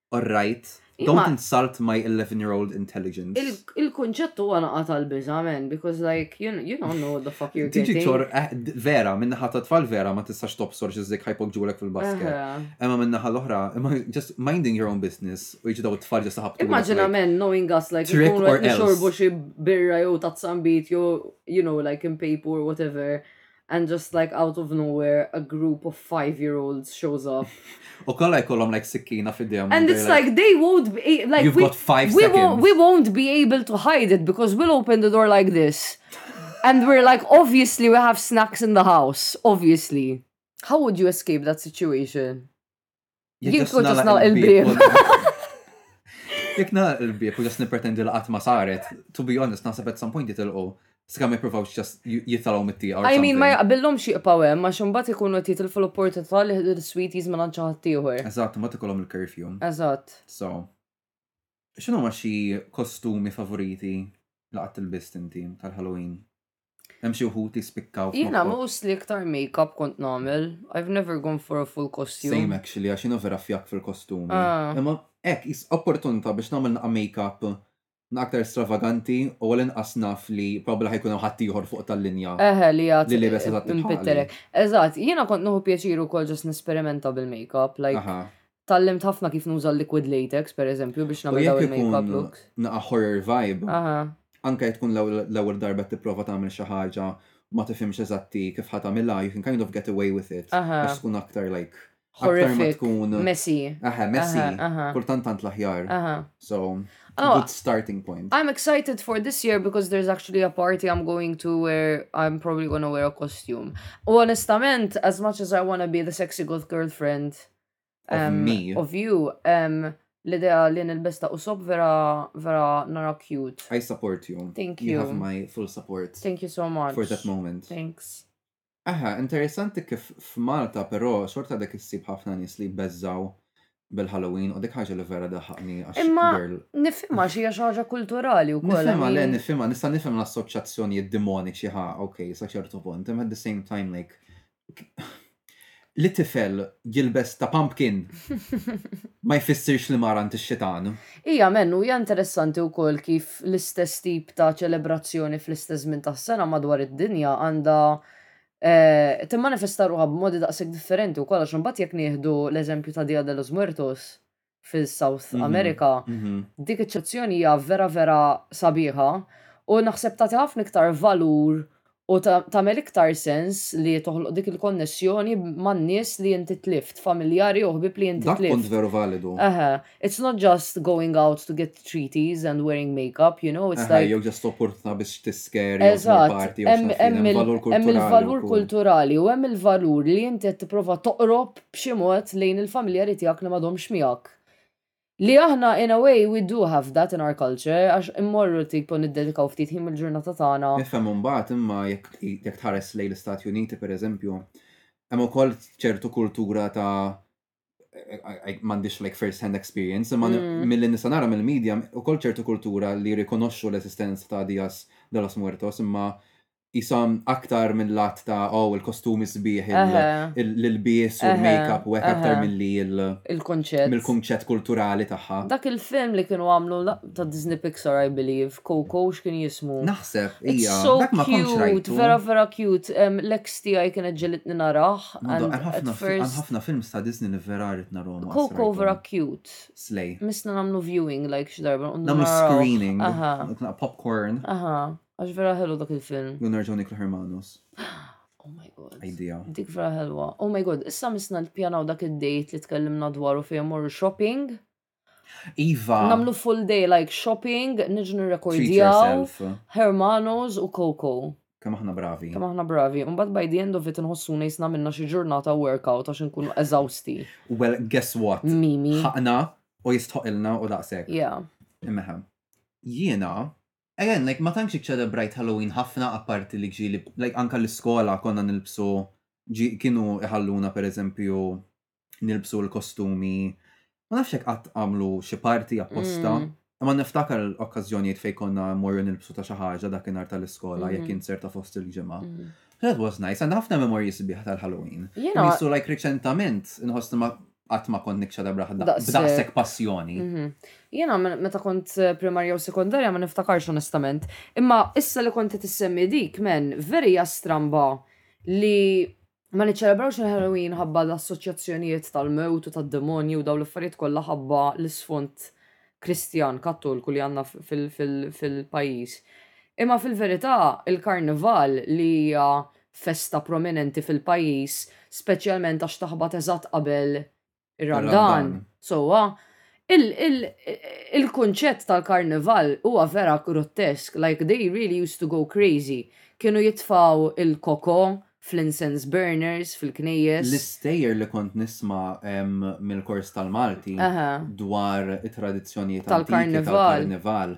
All right. Don't insult my 11 year old intelligence. Il-kunċett huwa naqa' tal-biża' men, because like you, you don't know what the fuck you're getting. Tiġi ċor eh, vera, minna ħata tfal vera ma tistax tobsor xi żik ħajpok ġulek fil-basket. Imma minna ħal oħra, imma just minding your own business u jiġi daw it-tfal ġest ħabtu. Immaġina men knowing us like trick or else. Xorbu xi birra jew tazzambit jew you know like in paper or whatever. and just like out of nowhere a group of five year olds shows up. call them like sikkina fid-dihom. And it's like, like, they won't be like You've we, got five we seconds. Won't, we won't be able to hide it because we'll open the door like this. and we're like, obviously we have snacks in the house. Obviously. How would you escape that situation? Jien kont ġas nagħlaq il-bieb. Jekk nagħlaq il-bieb u ġas nippretendi li qatt ma saret, to be honest, naħseb at some point jitilqu. Skam jippruvaw ġas jitalaw mit-tieqa. I mean, ma jaqbillhom xi jibqgħu hemm għax imbagħad ikunu qed jitilfu l-opportunità li l-sweeties minn ġo ħadd ieħor. Eżatt, ma tikolhom il-curfew. Eżatt. So. X'inhuma xi kostumi favoriti li qatt il-bist inti tal-Halloween? Hemm xi wħud jispikkaw. Jiena mhux li iktar make-up kont nagħmel. I've never gone for a full costume. Same actually, għax jiena vera fjakk fil-kostumi. Ah. Imma hekk is opportunità biex nagħmel naqa' make-up naqa' aktar stravaganti u għal inqas naf li probabbli ħajkun hemm ħadd ieħor fuq tal-linja. Eħe li għad. Li libes eżatt. Impitterek. Eżatt, jiena kont nieħu pjaċir ukoll ġast nesperimenta bil-make-up, like. Aha. Tallimt ħafna kif nuża l-liquid latex, per eżempju, biex nagħmel dawn il-makeup looks. Naqa horror vibe. Anka jekk tkun l-ewwel darba qed tipprova tagħmel xi ħaġa u ma tifhimx eżatti kif ħa tagħmilha, you can kind of get away with it. Għax tkun aktar like. Horrific. Tkun. Messi. Aha, messi. Kultant tant l-aħjar. So, oh. good starting point. I'm excited for this year because there's actually a party I'm going to where I'm probably gonna wear a costume. U onestament, as much as I wanna be the sexy goth girlfriend, Um, me. Of you. Um, l-idea li nil-besta u sob vera, vera nara cute. I support you. Thank you. You have my full support. Thank you so much. For that moment. Thanks. Aha, interessanti kif f'Malta però xorta dek issib ħafna nies li beżżaw bil-Halloween u dik ħaġa li vera daħaqni għax Imma nifhimha xi ħaġa kulturali wkoll. Nifhimha le nifhimha nista' nifhem l-assoċjazzjonijiet demoniċi ħa, ok, sa ċertu punt, imma at the same time like li tifel jilbes ta' pumpkin ma jfissirx li mara int xitan Ija mennu hija interessanti wkoll kif l-istess tip ta' ċelebrazzjoni fl-istess żmien tas-sena madwar id-dinja għandha eh, timmanifesta ruħha b'modi daqshekk differenti wkoll għax imbagħad jekk nieħdu l-eżempju ta' Dia de los Muertos fis-South America, dik iċ-ċezzjoni hija vera vera sabiħa u naħseb tagħti ħafna iktar valur u tagħmel iktar sens li toħloq dik il-konnessjoni man-nies li inti tlift, familjari u ħbieb li inti tlift. Dak punt veru validu. Aha, it's not just going out to get treaties and wearing makeup, you know, it's like... Aha, jew just opportunità biex tiskeri, Eżatt, hemm il-valur kulturali u hemm il-valur li inti qed tipprova toqrob b'xi mod lejn il-familjari tiegħek li m'għadhomx miegħek. Li aħna in a way we do have that in our culture għax immorru tipo niddedikaw ftit ħin mill-ġurnata tagħna. Nifhem imbagħad imma jekk tħares lejn l-Istati Uniti pereżempju hemm ukoll ċertu kultura ta' m'għandix like first hand experience imma mm. milli nista' nara mill-medja ukoll ċertu kultura li rikonoxxu l-eżistenza ta' dias de los muertos imma qisha aktar minn l-att ta' oh il-kostumi sbieħ, l-ilbies u l-makeup u hekk aktar milli mill-kunċett kulturali tagħha. Dak il-film li kienu għamlu ta' Disney Pixar I believe, Coco x'kien jismu? Naħseb, ija, dak ma kontx rajtu. It's so cute, vera vera cute. L-ex tiegħi kienet ġelitni narah. Hemm ħafna films ta' Disney li vera rrid narahom. Coco vera cute. Slej. Missna nagħmlu viewing like xi darba. Nagħmlu screening. Popcorn. Għax vera ħelu dak il-film. U nerġgħu niklu Hermanos. Oh my god. Idea. Dik vera ħelwa. Oh my god, issa misna l-pjanaw dak id-dejt li tkellimna dwaru fejn morru shopping. Iva. Namlu full day like shopping, niġu nirrekordjaw. Hermanos u Coco. Kemm aħna bravi. Kemm aħna bravi. Umbad by the end of it nħossuna jisna minna xi ġurnata workout għax nkunu eżawsti. Well, guess what? Mimi. Ħaqna u jistħoqilna u daqshekk. Yeah. Imma jiena Again, like ma tantx iċċelebrajt Halloween ħafna apparti li ġieli, like anke l-iskola konna nilbsu, ġie, kienu iħalluna per eżempju nilbsu l-kostumi, ma nafx jekk qatt għamlu xi party apposta, Mm. imma niftakar l-okkażjonijiet fejn konna mmorru nilbsu ta' xi ħaġa dak in-nhar tal-iskola jekk Mhm. kien ser ta' fost il-ġimgħa. Mm. That was nice, għandi ħafna memorji sbieħ tal-Halloween. Jiena- Qisu like riċentament inħossni ma qatt ma kont nikċa darba ħadda b'daqshekk passjoni. Mhm. Jiena meta kont eh, primarja u sekondarja ma niftakarx onestament. Imma issa li kont tissemmi dik men verija stramba li ma niċċelebrawx il-Halloween ħabba l-assoċjazzjonijiet tal-mewt u tad-demonju u daw l-affarijiet kollha ħabba l-isfond Kristjan Kattolku li għandna fil-pajjiż. Imma fil-verità il-karnival li hija festa prominenti fil-pajjiż, speċjalment għax taħbat eżatt qabel ir-Randan. Sowa, il-kunċett tal-karnival huwa vera grottesk, like they really used to go crazy. Kienu jitfaw il-koko fl-incense burners fil-knejjes. L-istejjer li kont nisma mill-kors tal-Malti dwar it-tradizzjonijiet tal-karnival.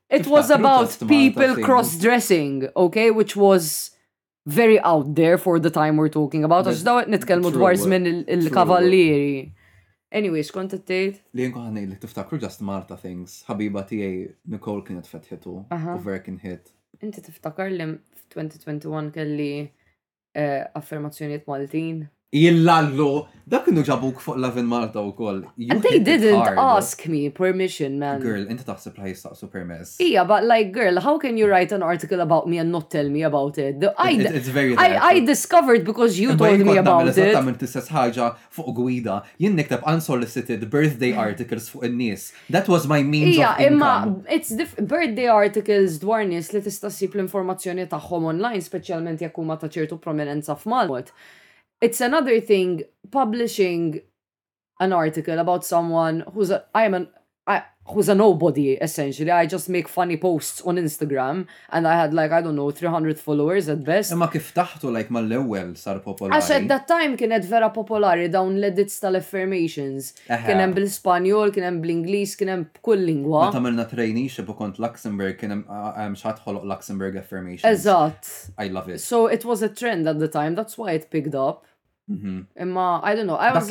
It was about people cross-dressing, okay, which was very out there for the time we're talking about, għax dawet nitkelmu dwar żmien il-kavallieri. Anyways, kont t-tejt? Li jenku ħanni li tiftakru just Marta things. Habiba tijaj Nicole kienet fetħitu. U ver kien hit. Inti tiftakar li 2021 kelli eh, affermazzjonijiet Maltin. Jillallu, dak kienu ġabuk fuq Lavin Malta u koll. You They hit it didn't hard. ask me permission, man. Girl, inti taħseb li jistaqsu permess. Ija, but like, girl, how can you write an article about me and not tell me about it? The- I, It- It's very I, I rare. discovered because you Imma told jien me kont nagħmel about it. Eżattament l-istess ħaġa fuq gwida, jien nikteb unsolicited birthday articles fuq in-nies. That was my means of income. Ija, imma it's different, birthday articles dwar nies li tista' ssib l-informazzjoni tagħhom online, speċjalment jekk huma ta' ċertu prominenza f'Malmut. It's another thing publishing an article about someone who's a, I am an, who's a nobody essentially, I just make funny posts on Instagram and I had like, I don't know, 300 followers at best. Imma kif taħtu like mal-ewwel sar popolari? Għax at that time kienet vera popolari dawn l-edits tal-affirmations. Kien hemm bl-Ispanjol, kien hemm bl-Ingliż, kien hemm b'kull lingwa. Meta għamilna traineeship u kont Luxembourg kien hemm xi ħoloq Luxembourg affirmations. Eżatt. I love it. So it was a trend at the time, that's why it picked up. Mhm. Imma, I don't know. I was,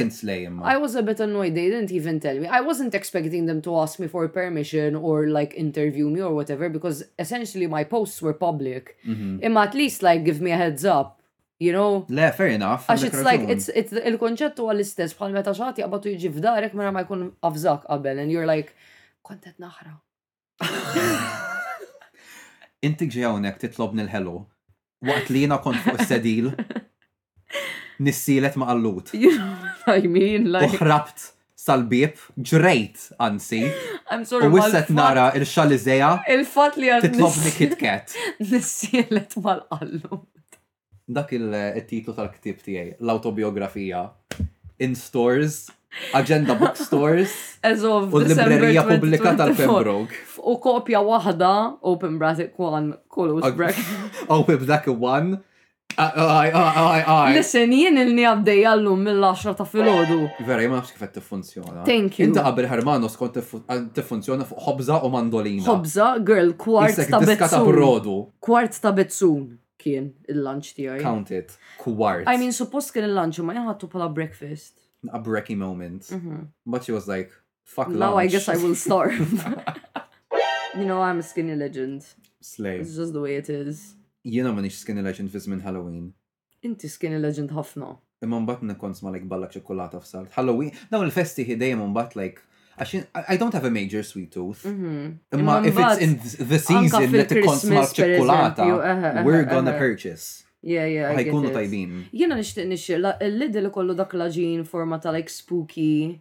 I was a bit annoyed. They didn't even tell me. I wasn't expecting them to ask me for permission or like interview me or whatever because essentially my posts were public. Mhm. Imma at least like give me a heads up. You know? Le, fair enough. Għax it's like, it's, it's, il-konċett huwa l-istess bħal meta xaħat jaqbatu jiġi f'darek mara mela ma jkun afżak qabel and you're like, kontet naħra. Inti ġej hawnhekk titlobni l-ħelu waqt li jiena kont fuq is-sedil nissilet ma' qallut. You know what I mean, U like. ħrabt sal-bib, ġrejt, anzi, I'm sorry. u wisset mal-fatt- nara il-xalizeja Il-fat li għad titlobni kitket. Nissielet mal-qallu. Dak il-titlu tal-ktib tiegħi, l-autobiografija in stores Agenda Bookstores. As of U l-Librerija Pubblika tal-Pembroke. U kopja waħda, open bracket one, close bracket. Oh, with that one. Listen, jien il-ni għabdej għallum mill-10 ta' filodu. Vera, jimma nafx kifet t-funzjona. Thank you. Inta għabri ħarmano skont t-funzjona fuq hobza u mandolina. Hobza, girl, kwart ta' bezzun. Kwart ta' bezzun. kien il-lunch tiegħi. Count it. Kwart. I mean, suppost kien il-lunch, ma jħattu bħala breakfast. A brecky moment. Mm -hmm. But she was like, fuck lunch. Now I guess I will starve. you know, I'm a skinny legend. Slay. It's just the way it is. Jiena ma nix skinny legend fi żmien Halloween. Inti skinny legend ħafna. Imma mbagħad nkun nisma' like balla ċikkulata f'salt. Halloween, dawn il-festi hi dejjem mbagħad like għax I don't have a major sweet tooth. Mhm. Imma if it's in the season li tikkon sma' ċikkulata, we're gonna purchase. Yeah, yeah. Ħajkunu tajbin. Jiena nixtieq nixtieq il-lidl kollu dak l-aġin forma ta' like spooky.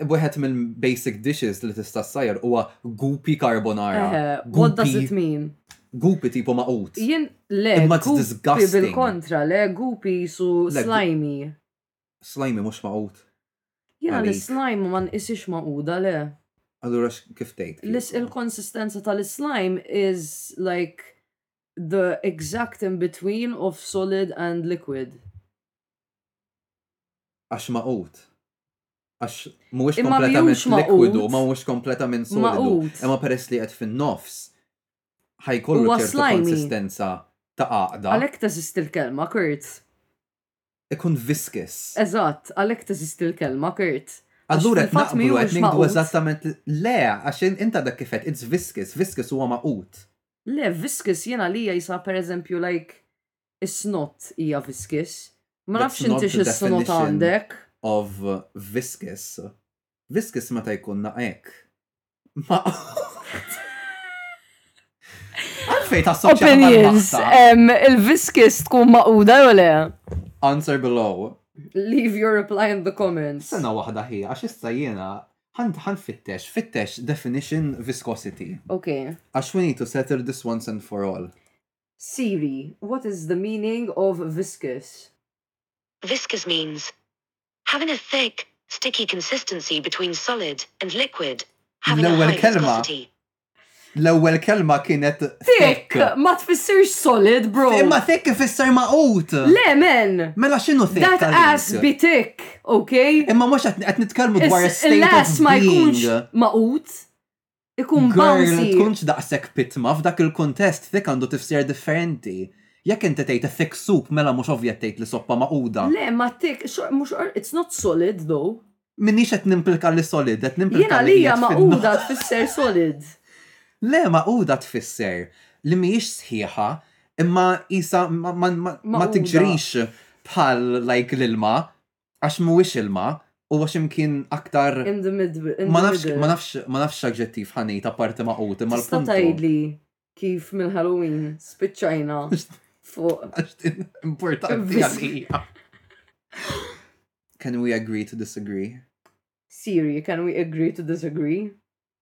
Wieħed mill-basic dishes li tista' ssajjar huwa gupi carbonara. What does it mean? Gupi tipo maqut. Jien le, gupi bil-kontra, le gupi su slimy. Slimy mhux maqut. Jiena li slime ma nqisix maquda le. Allura kif tgħid? Il-konsistenza tal-slime is like the exact in between of solid and liquid. Għax maqut. Għax mhuwiex kompletament likwidu, ma mhuwiex kompletament solidu. Imma peress li qed fin-nofs ħajkollu ċertu konsistenza ta' għaqda. Għalhekk teżisti l-kelma, Kurt. Ikun viskis. Eżatt, għalhekk teżisti l-kelma, Kurt. Allura qed naqblu qed ngħidu eżattament le għax inta dak kif qed it's viskis, viskis huwa maqut. Le, viskis jiena lija jisa pereżempju like Is-snott hija viscous. Ma nafx inti x'is-snott għandek. Of viscous. Viscous meta jkun naqek. Ma. Għalfej ta' Opinions. Il-viscous tkun maquda jew le? Answer below. Leave your reply in the comments. Sena waħda ħija, għax issa jiena ħan fittex, fittex definition viscosity. Ok. Għax we need to settle this once and for all. Siri, what is the meaning of viscous? Viscous means, having a thick, sticky consistency between solid and liquid, having a high viscosity. L-ewwel kelma kienet thick. Ma tfissirx solid, bro. Imma thick ifisser maqut. Le, men. Mela x'inhu thick? That ass bi thick, okay? Imma mhux qed nitkellmu dwar state of being. L-ass ma jkunx maqut. Ikun bouncy. Tkunx daqshekk pitma f'dak il-kuntest thick għandu tifsira differenti. Jekk inti tgħid a thick soup mela mhux ovvjat tgħid li soppa magħquda. Le, ma thick, mhux, it's not solid though. M'iniex qed nimplika li solid, qed nimplika li hija. Jien għalija magħquda tfisser solid. Le, magħquda tfisser li mhijiex sħiħa imma qisha ma tiġrix bħal like l-ilma, Għax mhuwiex ilma, huwa xi mkien aktar. In the middle. Ma nafx, ma nafx, ma nafx x'aġġettiv ħa ngħid apparti magħqud imma l-punt. Tista' tgħidli kif mill-Halloween spiċċajna fuq. Għax din importanti għalija. Can we agree to disagree? Siri, can we agree to disagree?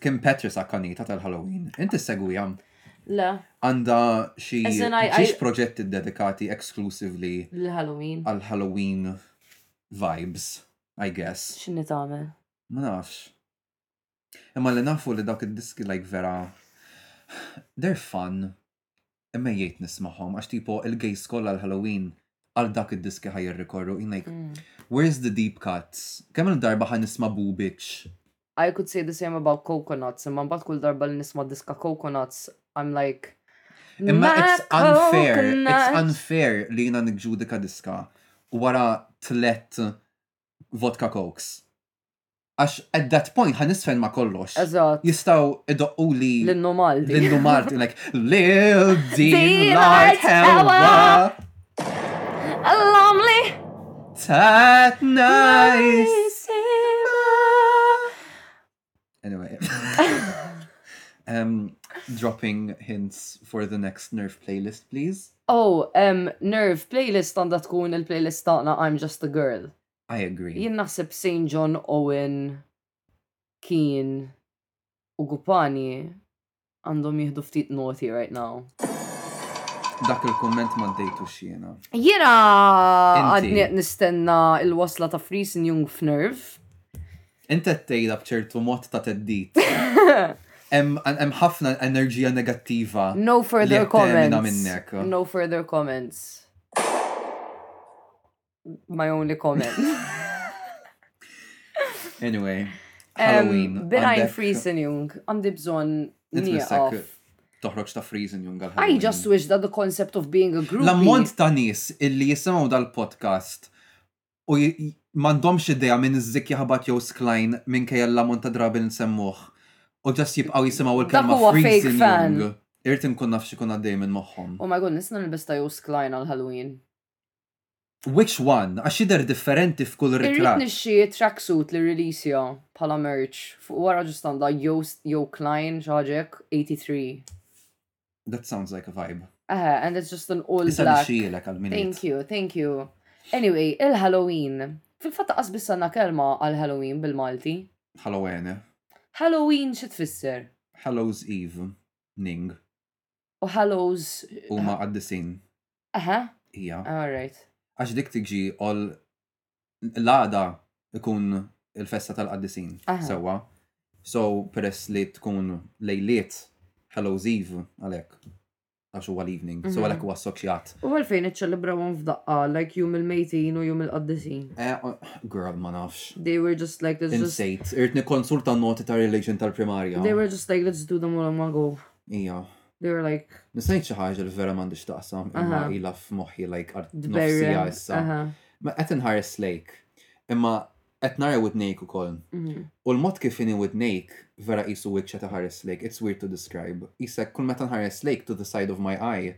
Kim Petras akkanita tal-Halloween. Inti segwija? Le. Għanda xi proġetti dedikati exclusively l-Halloween. Għal-Halloween vibes, I guess. X'inni tagħmel? Ma nafx. Imma li nafu li dawk id-diski like vera they're fun. Emmejjejt nismahom, għax tipo il-gays kollha l-Halloween għal dak id-diski ħaj jirrikorru. In like, mm. where's the deep cuts? Kemm il-darba ħan nisma' Boo Bitch? I could say the same about coconuts, imma mbagħad kull darba li nisma' diska coconuts, I'm like. Imma it's unfair, it's unfair li jina nikġudika diska wara tlet vodka cokes. Għax at that point ħa nisfen ma' kollox. Eżatt. Jistaw idoqqu li. L-innu Malti. L-innu Malti, like, lill din l-art ħewa. L-għamli. Tat najs. Anyway. um, dropping hints for the next Nerve playlist, please. Oh, um, Nerve playlist għandha tkun il-playlist tagħna I'm Just a Girl. I agree. Jien naħseb St John Owen, Keane u Gupani għandhom jieħdu ftit noti right now. Dak il-komment ma ddejtux jiena. Jiena Inti. għadni qed nistenna il-wasla ta' Fries Jung f'Nerve. Inti qed tgħidha b'ċertu mod ta' teddit. Hemm hemm ħafna enerġija negattiva. No li further qed termina comments. minnek. No further comments. My only comment. anyway, Halloween. Birajn Friesen Jung, għandi bżon nieqaf. Toħroġ ta' Friesen Jung għal I just wish that the concept of being a group. L-ammont ta' nis illi jisimaw dal-podcast u mandomx idea minn zik jaħbat jew sklajn minn kajja l-ammont ta' drabi nsemmuħ u ġas jibqaw jisimaw il-kelma Friesen Jung. Irrit nkun nafx ikun għaddej minn moħħom. Oh my god, nisna nil-bista jew sklajn għal Halloween. Which one? Għax jidher differenti f'kull ritratt. Irrid nixxi tracksuit li releasja bħala merch fuq wara ġust għandha Jost jew Klein xi ħaġa hekk 83. That sounds like a vibe. Eħe, and it's just an all Issa black. nixxilek għal min Thank you, thank you. Anyway, il-Halloween. Fil-fatt taqqas biss għandna kelma għal Halloween bil-Malti. Halloween. Halloween xi tfisser? Hallows Eve. Ning. U Hallows. Huma qaddisin. Aha. Hija. All right. Għax dik tiġi all l-għada ikun il-festa tal-qaddisin. Sewa. So peress li tkun lejliet Hallows Eve għalek għax huwa l-evening, so mhm. għalek huwa assoċjat. U għalfejn iċċelebrawhom f'daqqa, like jum il-mejtin u jum il-qaddisin. Eh, oh, girl, ma nafx. They were just like, let's just... Insejt, irrit nikonsulta noti ta' religion tal-primarja. They were just like, let's do them all on one go. Ija. They were like. Nisajt xi ħaġa li vera m'għandix taqsam imma ilha f'moħħi like għal nofsija issa. Ma qed inħares lejk. Imma qed nara widnejk ukoll. Mhm. U l-mod kif inhi widnejk vera qisu wiċċa ta' ħares lejk. It's weird to describe. Isek kull meta nħares lejk to the side of my eye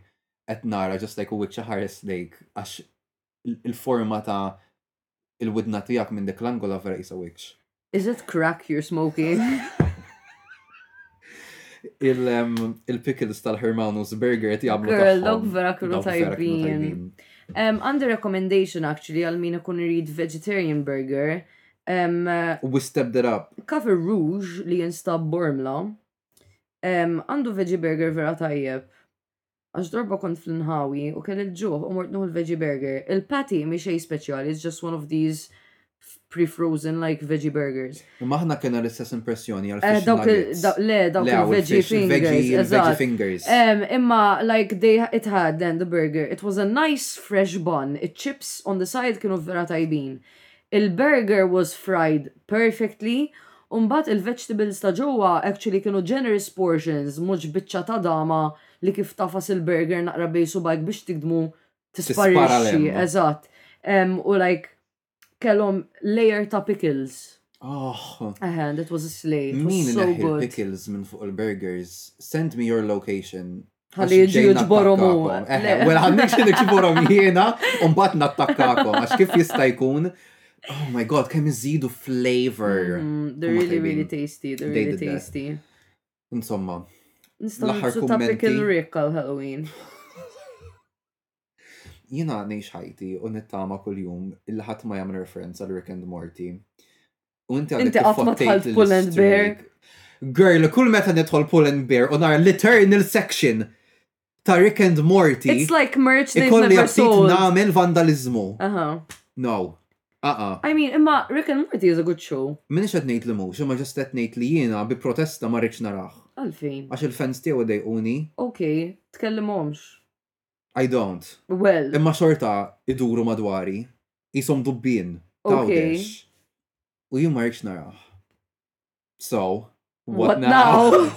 qed nara just like u wiċċa ħares lejk għax il-forma ta' il-widna tijak minn dik l-angola vera jisa wikx. Is it crack you're smoking? Il-pickles tal-Hermanus Burger ti għablu. Girl, dawk vera kienu tajbin. Under recommendation actually għal min ikun irid vegetarian burger. We stepped it up. Cafe Rouge li jinstab Bormla għandu veggie burger vera tajjeb. Għax darba kont fl-inħawi u kelli l-ġuħ u mort nieħu l-veggie burger. Il-patty mhi xejn speċjali, it's just one of these pre-frozen like veggie burgers. Imma aħna kellna l-istess impressjoni għal eh, fish nuggets. Le, dawk il-veggie fingers. Il-veggie fingers. Imma like they it had then the burger. It was a nice fresh bun. It-chips on the side kienu vera tajbin. Il-burger was fried perfectly Umbat il-vegetables ta' ġewwa actually kienu generous portions, mhux biċċa ta' dama li kif tafas il-burger naqra bej subajk biex tikdmu tisparixxi, eżatt. U like kellhom layer ta' pickles. Oh. Aha, that was a slay. Min so good. pickles minn fuq il-burgers. Send me your location. Għalli ġi ġborom u. Well, għanni xin ġborom jiena, un bat nattakkakom, għax kif jista' jkun Oh my god, kemm iżidu flavor. Mm, they're really, really tasty, they're really tasty. Insomma, l-aħħar kummenti. Pickle Rick għal-Halloween. Jina nejx ħajti u nittama kull-jum il ħadd ma jagħmel referenza l Rick and Morty. U inti għandek fottejt pull and bear. Girl, kull meta nidħol pull and bear u nara l-eternal section. ta' Rick and Morty. It's like merch they've Ikolli never aptit sold. namel vandalizmu. Aha. No. Aqa. I mean, imma Rick and Morty is a good show. Minix qed ngħid li mhux, imma ġest qed ngħid li jiena bi protesta ma rridx narah. Għalfejn? Għax il-fans tiegħu jdejquni. Ok, tkellimhomx. I don't. Well. Imma xorta iduru madwari. Qishom dubbien. Ok. Tgħawdex. U jien ma rridx narah. So, what, what now? now?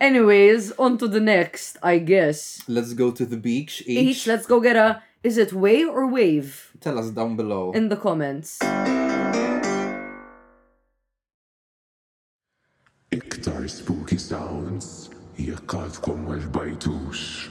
Anyways, on to the next, I guess. Let's go to the beach each. Each, let's go get a Is it way or wave? Tell us down below. In the comments. Iktar spooky sounds jekkaltkom ma xbajtux.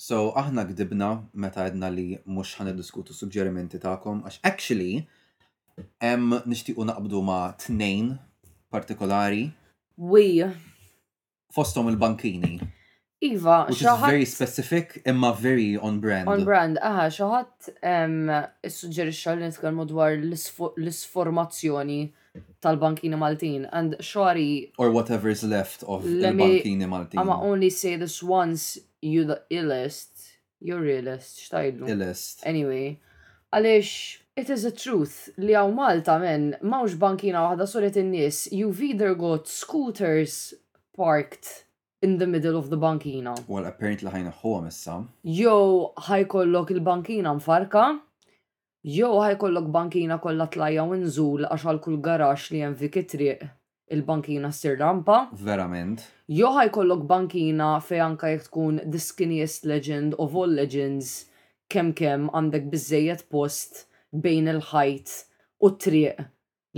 So, aħna gdibna meta għedna li mhux ħan diskutu suġġerimenti tagħkom għax actually hemm nixtiequ naqbdu ma' tnejn partikolari. Wi. Fosthom il-bankini. Iva, xi ħadd. Very specific imma very on brand. On brand, aha, xi ħadd issuġġerixxa li nitkellmu dwar l-isformazzjoni tal-bankini Maltin and xogħri Or whatever is left of Let me- il-bankini Maltin. I'ma only say this once you the illest, jew realest, x'tgħidlu? Illest. Anyway, għaliex it is a truth li hawn Malta men m'hawnx bankina waħda suret in-nies you've either got scooters parked in the middle of the bankina Well apparently ħajneħħuhom issa. jew ħajkollok il-bankina mfarrka Jew ħa jkollok bankina kollha tlajja u nżul għax għal kull garaxx li hemm f'dik it-triq, il-bankina ssir rampa. Verament. Jew ħa jkollok bankina fejn anke jekk tkun the skinniest legend of all legends, kemm kemm għandek biżżejjed post bejn il-ħajt u t-triq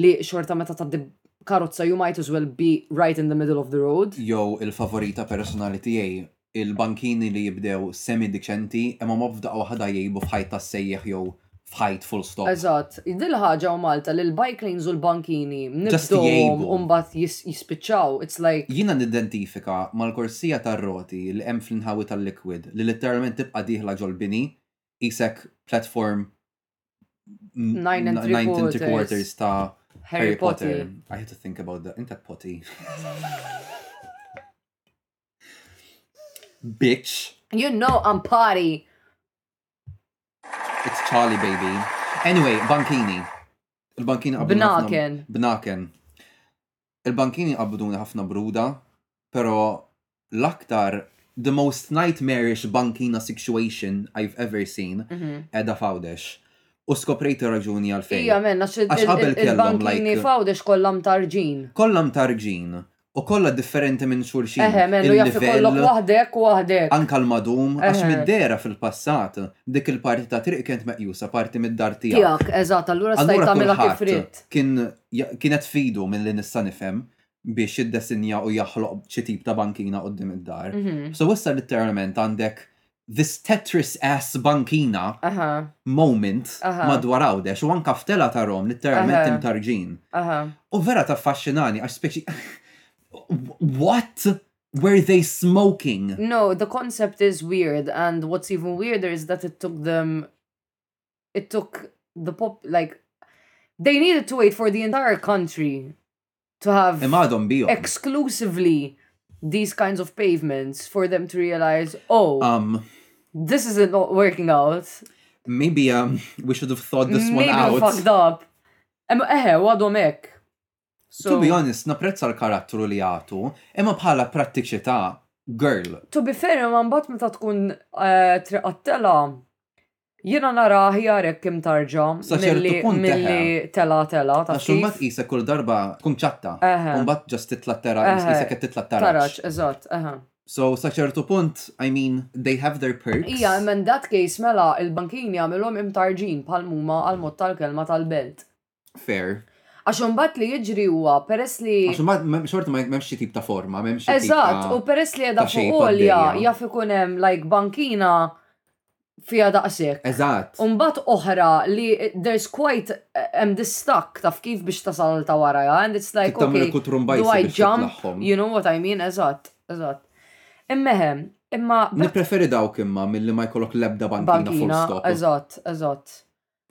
li xorta meta tgħaddi karozza you might as well be right in the middle of the road. Jew il-favorita personali tiegħi, il-bankini li jibdew semi-diċenti imma ma f'daqqa waħda jgħibu f'ħajt tas-sejjieħ jew f'ħajt full stop. Eżatt. Din il-ħaġa u Malta li l-bike lanes u l-bankini nibduhom u mbagħad jispiċċaw, it's like. Jiena nidentifika mal-korsija tar-roti li hemm fl-inħawi tal-liquid li litteralment tibqa' dieħla ġol-bini, qisek platform 9 and 3 quarters ta' Harry Potter. I had to think about the Inta potty. Bitch. You know I'm potty. It's Charlie baby. Anyway, Bankini. Il-Bankini qabdu. Bnaken. Bnaken. Il-bankini jqabbduni ħafna bruda, pero l-aktar the most nightmarish bankina sixuation I've ever seen qegħda f'Għawdex. U skoprejt ir-raġuni għalfejn. Ija men, għax il-bankini f'Għawdex kollha mtarġin. Kollha mtarġin. U kollha differenti minn xulxin. Eħe men, u jaf ikollok waħda hekk u waħda hekk. Anke l-madum, għax mid-dehra fil-passat, dik il-parti ta' triq kienet meqjusa parti mid-dar tiegħek. Tiegħek, eżatt, allura stajt tagħmilha kif ridt. Allura kulħadd kien kienet f'idu minn li nista' nifhem biex jiddesinja u jaħloq xi tip ta' bankina qudiem id-dar. Mhm. So issa literalment għandek this Tetris ass bankina moment madwar għawdex u anka f'tela ta' Rom literalment imtarġin. U vera ta' faxxinani għax speċi What? Were they smoking? No, the concept is weird, and what's even weirder is that it took them It took the pop. Like, they needed to wait for the entire country to have. Exclusively these kinds of pavements for them to realize, oh, um, this isn't working out. Maybe um, we should have thought this maybe one out. Maybe fucked up. Emma, what do hekk. To be honest, napprezza l-karattru li jagħtu, imma bħala prattiċità, girl. To be fair, imma mbagħad meta tkun eh, triq għat-tela, jiena nara aħjar hekk imtarġa Sa ċertu milli punt, milli eħe. tela tela ta' Għax kif. imbagħad qisek kull darba tkun ċatta. Eħe. U mbagħad ġast titla' tera Eħe. qisek qed titla' taraġ. Taraġ, eżatt, eħe. So sa ċertu punt, I mean, they have their perks. Ija, imma in that case mela il-bankini għamilhom imtarġin bħal muma għall-mod tal-kelma tal-belt. Fair. Għax imbagħad li jiġri huwa peress li. Għax imbagħad xorta ma m'hemmx xi tip ta' forma, m'hemmx xi. Eżatt, u peress li qiegħda fuq għolja jaf ikun hemm like bankina fija daqshekk. Eżatt. U mbagħad oħra li there's quite hemm distakk taf kif biex tasal ta' wara ja, and it's like okay, do I jump, you know what I mean, eżatt, eżatt. Immeħem, imma. Nippreferi dawk imma milli ma jkollok lebda bankina fuq. Eżatt, eżatt.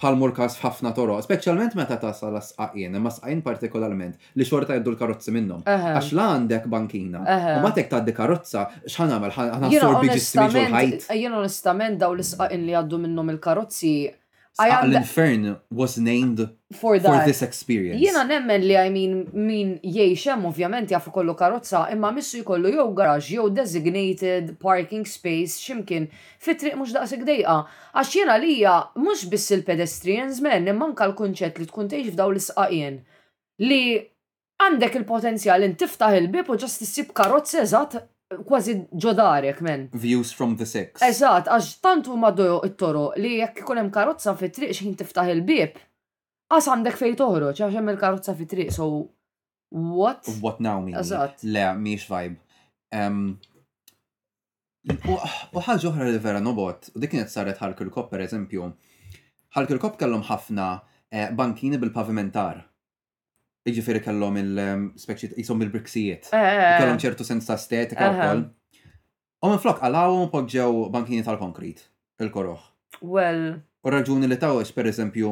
bħal mhu l-każ f'ħafna toroq, speċjalment meta tasal għas-sqaqien, imma s-sqaqien partikolarment, li xorta jgħaddu l-karozzi minnhom. Għax la għandek bankina, u mbagħad jekk tgħaddi karozza, x'ħa nagħmel, ħa nassorbi ġismi ġol-ħajt? Jiena onestament dawn l-isqaqien li jgħaddu minnhom il-karozzi, Sqaq l-infern was named for this experience. Jiena nemmen li I mean min jgħix hemm ovvjament jaf ikollu karozza imma missu jkollu jew garaxx jew designated parking space x'imkien fi triq mhux daqshekk dejqa. Għax jien għalija mhux biss il-pedestrians m'hemm imma anke l-kunċett li tkun tgħix f'dawn l-isqaqien li għandek il-potenzjal int tiftaħ il-bieb u just issib karozzi eżatt kważi ġo darek m'hemm. Views from the six. Eżatt, għax tant huma dojoq it-toroq li jekk ikun hemm karozza fit-triq x'ħin tiftaħ il-bieb, qas għandek fejn toħroġ għax hemm il-karozza fit-triq so What? What now mean? Eżatt. Le, miex vibe. Em, u u ħaġa oħra li vera nobot, u dik kienet saret ħalk il-kop per eżempju, ħalk il-kop kellhom ħafna eh, bankini bil-pavimentar. Iġifieri kellhom il-speċi jisom il-briksijiet. Eh, eh, eh. Kellhom ċertu sens ta' estetika Aha. wkoll. U minn flok għalawhom u poġġew bankini tal-konkrit, il-koroħ. Well, U raġuni li tawx, per eżempju,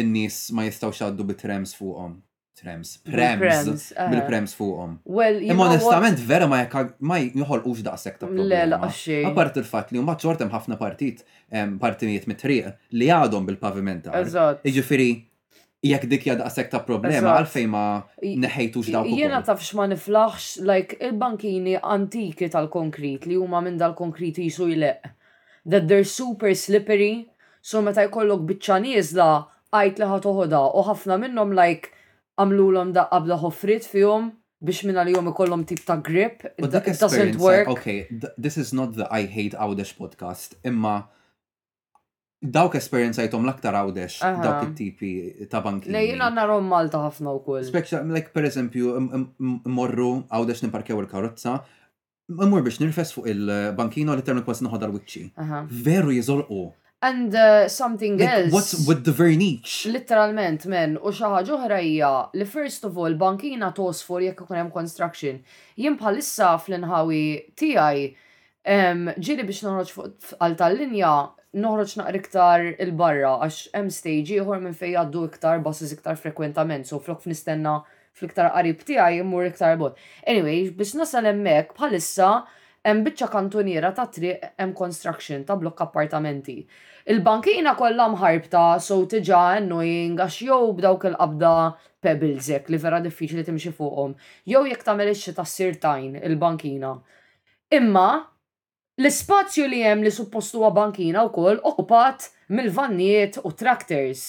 in-nies ma jistgħux jgħaddu bi trams fuqhom. Trams, prems, bil-prems fuqhom. Imma onestament vera ma jekk ma joħolqux daqshekk ta' problema. Le, laqgħa xejn. Apart il-fatt li mbagħad xortem ħafna partit partijiet mit-triq li għadhom bil-pavimenta. Eżatt. Jiġifieri jekk dik hija daqshekk ta' problema għalfejn ma neħejtux dawk ukoll. Jiena taf x'ma niflaħx, like il-bankini antiki tal-konkrit li huma minn dal-konkrit jisu jleqq. that they're super slippery, so meta jkollok biċċa nieżla għid li ħa toħodha u ħafna minnhom like għamlulhom daqqa b'da ħofriet fihom biex minn għalihom ikollhom tip ta' grip, it doesn't work. Okay, this is not the I hate Għawdex podcast, imma dawk esperjenzajtom l-aktar għawdex dawk it-tipi ta' banki. Le jina narom Malta ħafna u kull. Speċa, like per eżempju, morru għawdex nimparkew il-karozza, Mmur biex nirfes fuq il-bankina u l-termin kważi noħodha l-wiċċi. Veru jizolqu. And uh, something else. What's with the vernice? Literalment, men, u xi ħaġa oħra hija li first of all bankina tosfor jekk ikun hemm construction. Jien bħalissa fl-inħawi tiegħi ġiri biex noħroġ għal tal-linja noħroġ naqra iktar il-barra għax hemm stage ieħor minn fejn jgħaddu iktar buses iktar frekwentament, so flok nistenna fl-iktar qarib tiegħi mmur iktar 'il bogħod. Anyway, biex nasal hemmhekk, bħalissa hemm biċċa kantuniera ta' triq hemm construction ta' blokk appartamenti. Il-bankina kollha mħarbta so tiġa annoying għax jew b'dawk il-qabda pebbles hekk li vera diffiċli timxi fuqhom jew jekk tagħmel ix-xita ssir tajn il-bankina. Imma L-ispazju li hemm li suppost huwa bankina wkoll okkupat mill-vannijiet u t-tractors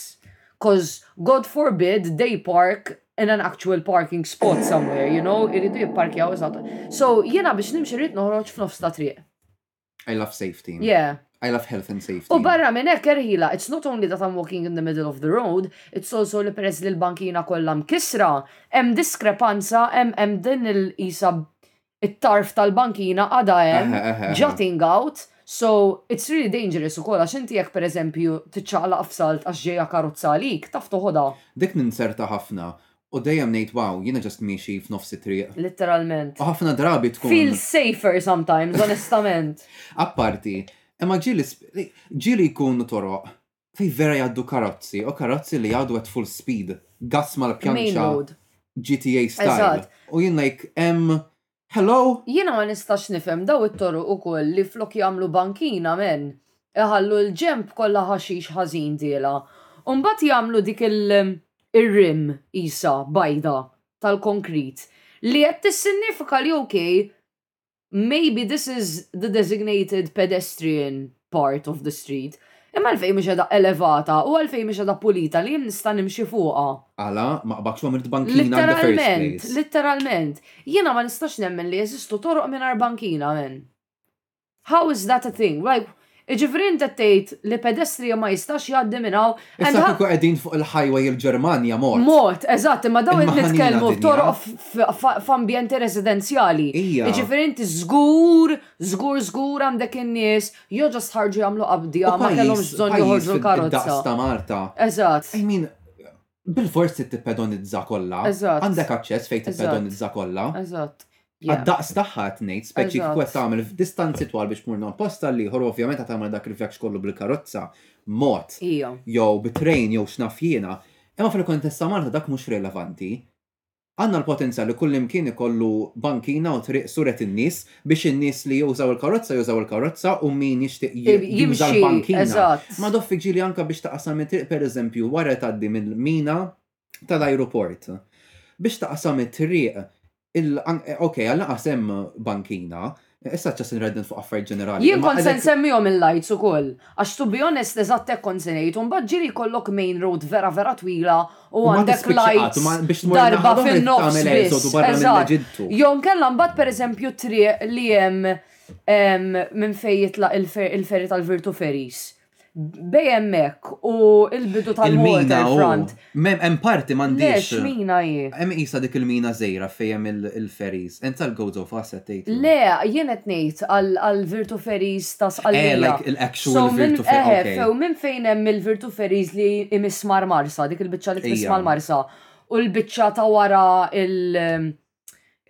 coz God forbid they park in an actual parking spot somewhere you know iridu jipparkjaw eżatt so jiena biex nimxi rrid noħroġ f'nofs ta' triq. I love safety. Yeah. I love health and safety. U barra minn hekk erħila it's not only that I'm walking in the middle of the road it's also li peress li l-bankina kollha mkissra hemm diskrepanza hemm hemm din il qisha it-tarf tal-bankina għadha hemm, jutting out, so it's really dangerous ukoll għax inti jekk pereżempju tiċċaqlaq f'salt għax ġejja karozza għalik, taf toħodha. Dik ninzerta ħafna u dejjem ngħid wow, jiena just miexi f'nofs it-triq. Litteralment. U ħafna drabi tkun. Feel safer sometimes, onestament. Apparti, imma ġieli ġieli jkunu toroq fejn vera jgħaddu karozzi u karozzi li jgħaddu at full speed, gas mal-pjanċa GTA style. U jien like, em, hello? Jiena ma nistax nifhem daw it-toru u koll li flok jagħmlu bankina men, iħallu l-ġenb kollha ħaxix ħażin diela. U mbagħad jagħmlu dik il-rim qisha bajda tal-konkrit li qed tissinnifika li ok, maybe this is the designated pedestrian part of the street, imma għalfejn mhix qiegħda elevata u għalfejn mhix qiegħda pulita li jien nista' nimxi fuqha? Għala ma qbadtx u għamilt bankina in the first place? Litteralment, litteralment. Jiena ma nistax nemmen li jeżistu toroq mingħajr bankina, man. How is that a thing? Like, Iġifiri int qed tgħid li pedestrian ma jistax jgħaddi minn hawn and Issa kieku qegħdin fuq il-highway il-Ġermanja mod. Mod, eżatt, imma dawn qed nitkellmu f'toroq f'ambjenti residenzjali. Ija. Iġifiri inti żgur, żgur żgur għandek in-nies jew ġast ħarġu jagħmlu qabdja ma kellhomx bżonn joħorġu l-karozza. U pajjiż, pajjiż fid-daqs ta' Malta. Eżatt. I mean, Bil-fors trid tippedonizza kollha. Eżatt. Għandek aċċess fejn Eżatt. tippedonizza kollha. Eżatt. Yeah. Għad-daqs tagħha qed ngħid, speċi Eżatt. kif qed tagħmel f'distanzi twal biex tmur minn post għal ieħor, ovvjament qed tagħmel dak il-vjaġġ kollu bil-karozza, mod, Ija. jew bit-train jew x'naf jiena. Imma fil-kuntest ta' Malta dak mhux rilevanti. Għandna l-potenzjal li kullimkien ikollu bankina u triq suret in-nies biex in-nies li jużaw il-karozza jużaw il-karozza u min jixtieq juża l-bankina. Ma doffi ġieli anke biex taqsam it-triq pereżempju wara tgħaddi mill-mina tal-ajruport. Biex taqsam it-triq, ok, għall-anqas hemm bankina, Issa għad ċasin rajt fuq affarijiet ġenerali. Jien kont se nsemmihom il-lights ukoll, għax to be honest eżatt hekk kont se ngħid, u mbagħad ġieli jkollok main road vera vera twila u għandek lights darba fin-nofs biss. Eżatt. Jew inkella mbagħad pereżempju t-triq li hemm minn fejn jitlaq il-ferry tal-Virtu Ferries. BMX u l-bidu tal-waterfront. Il-mina, hemm parti m'għandhiex. Le, x'mina hi? Hemm qisha dik il-mina żgħira fejn hemm il-ferries. Int għal Gozo Fast qed tgħid? Le, jien qed ngħid għall-Virtu Ferries ta' Sqallija. Eh, like l-actual Virtu Ferries. Eħe, sew minn fejn hemm il-Virtu Ferries li jmiss Marmarsa, dik il-biċċa li tmiss Marmarsa, u l-biċċa ta' wara il-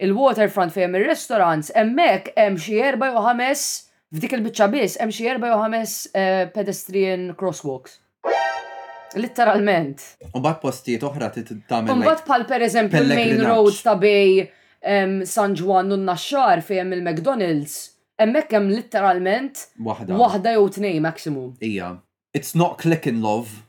il-waterfront fejn hemm ir-restaurants, hemmhekk hemm xi erba' jew ħames, f'dik il-biċċa biss, hemm xi erba' jew ħames pedestrian crosswalks. Litteralment. U mbagħad postijiet oħra trid tagħmel. U mbagħad bħal pereżempju l-main road ta' bej San Ġwann u n-Naxxar fejn hemm il-McDonald's, hemmhekk hemm litteralment waħda waħda jew tnejn maximum. Hija. It's not clicking love.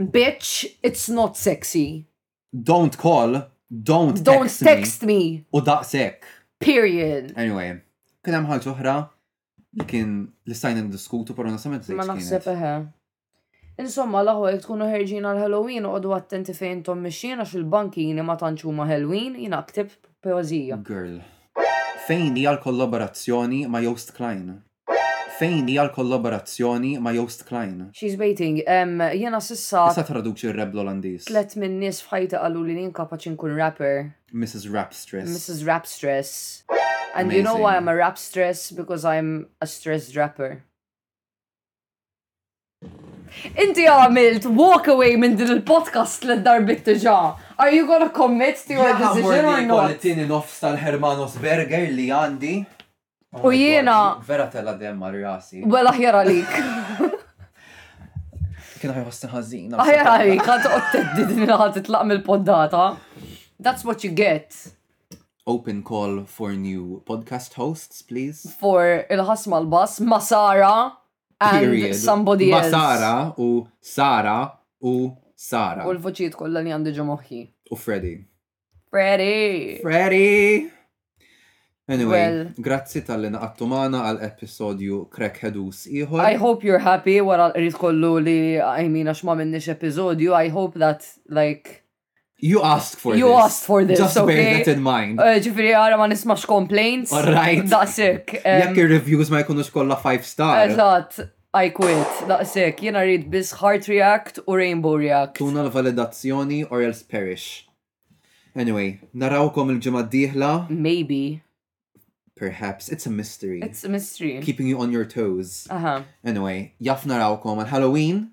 Bitch, it's not sexy. Don't call, don't, don't text, text me. me. U daqsek. Period. Anyway, kien hemm ħaġa oħra li kien li stajna ndiskutu però nasament Ma naħseb eħe. Insomma, laħu jek tkunu ħerġin għal Halloween u għadu attenti fejn tom mixin għax il-bankini ma tanċu ma Halloween jina ktib poezija. Girl. Fejn hija l-kollaborazzjoni ma' Jost Klein? Fejn hija l-kollaborazzjoni ma' Joost Klein? She's waiting. Jiena s'issa. Tista' ttraduċi r-rap bl-Olandiż? Tlett minn nies f'ħajti qaluli li inkapaċi nkun rapper. Mrs. Rapstress. Mrs. Rapstress. And you know why I'm a rapstress? Because I'm a stressed rapper. Inti għamilt walk away minn din il-podcast l darbit tiġa. Are you gonna commit to your decision or not? Tini nofs tal-Hermanos Berger li għandi. Oh u jiena. Vera tella dem rasi. Wela ħjar għalik. Kien ħajħosti ħażin. Ħjar għalik, għad toqgħod teddi din ħadd titlaq mill-poddata. That's what you get. Open call for new podcast hosts, please. For il-ħas mal-bas, ma Sara and somebody else. Ma Sara u Sara u Sara. U l-voċijiet kollha li għandi ġomoħħi. U Freddy. Freddy! Freddy! Anyway, well, grazzi tal-li naqattu maħna għal-episodju Crack Hedus iħor. I hope you're happy wara l-qrit kollu li għajmina xma minnix episodju. I hope that, like, You asked for you this. You asked for this. Just okay. bear that in mind. Uh, ġifiri għara ma nismax complaints. All right. Daqsek. Um, Jekk il-reviews ma jkunux kolla 5 star. Eżat. I quit. Daqsek. Jena rrid bis Heart React u Rainbow React. Tuna l-validazzjoni or else perish. Anyway, narawkom il-ġimgħa d-dieħla. Maybe. Perhaps. It's a mystery. It's a mystery. Keeping you on your toes. Aha. Uh -huh. Anyway, jaf narawkom għal Halloween.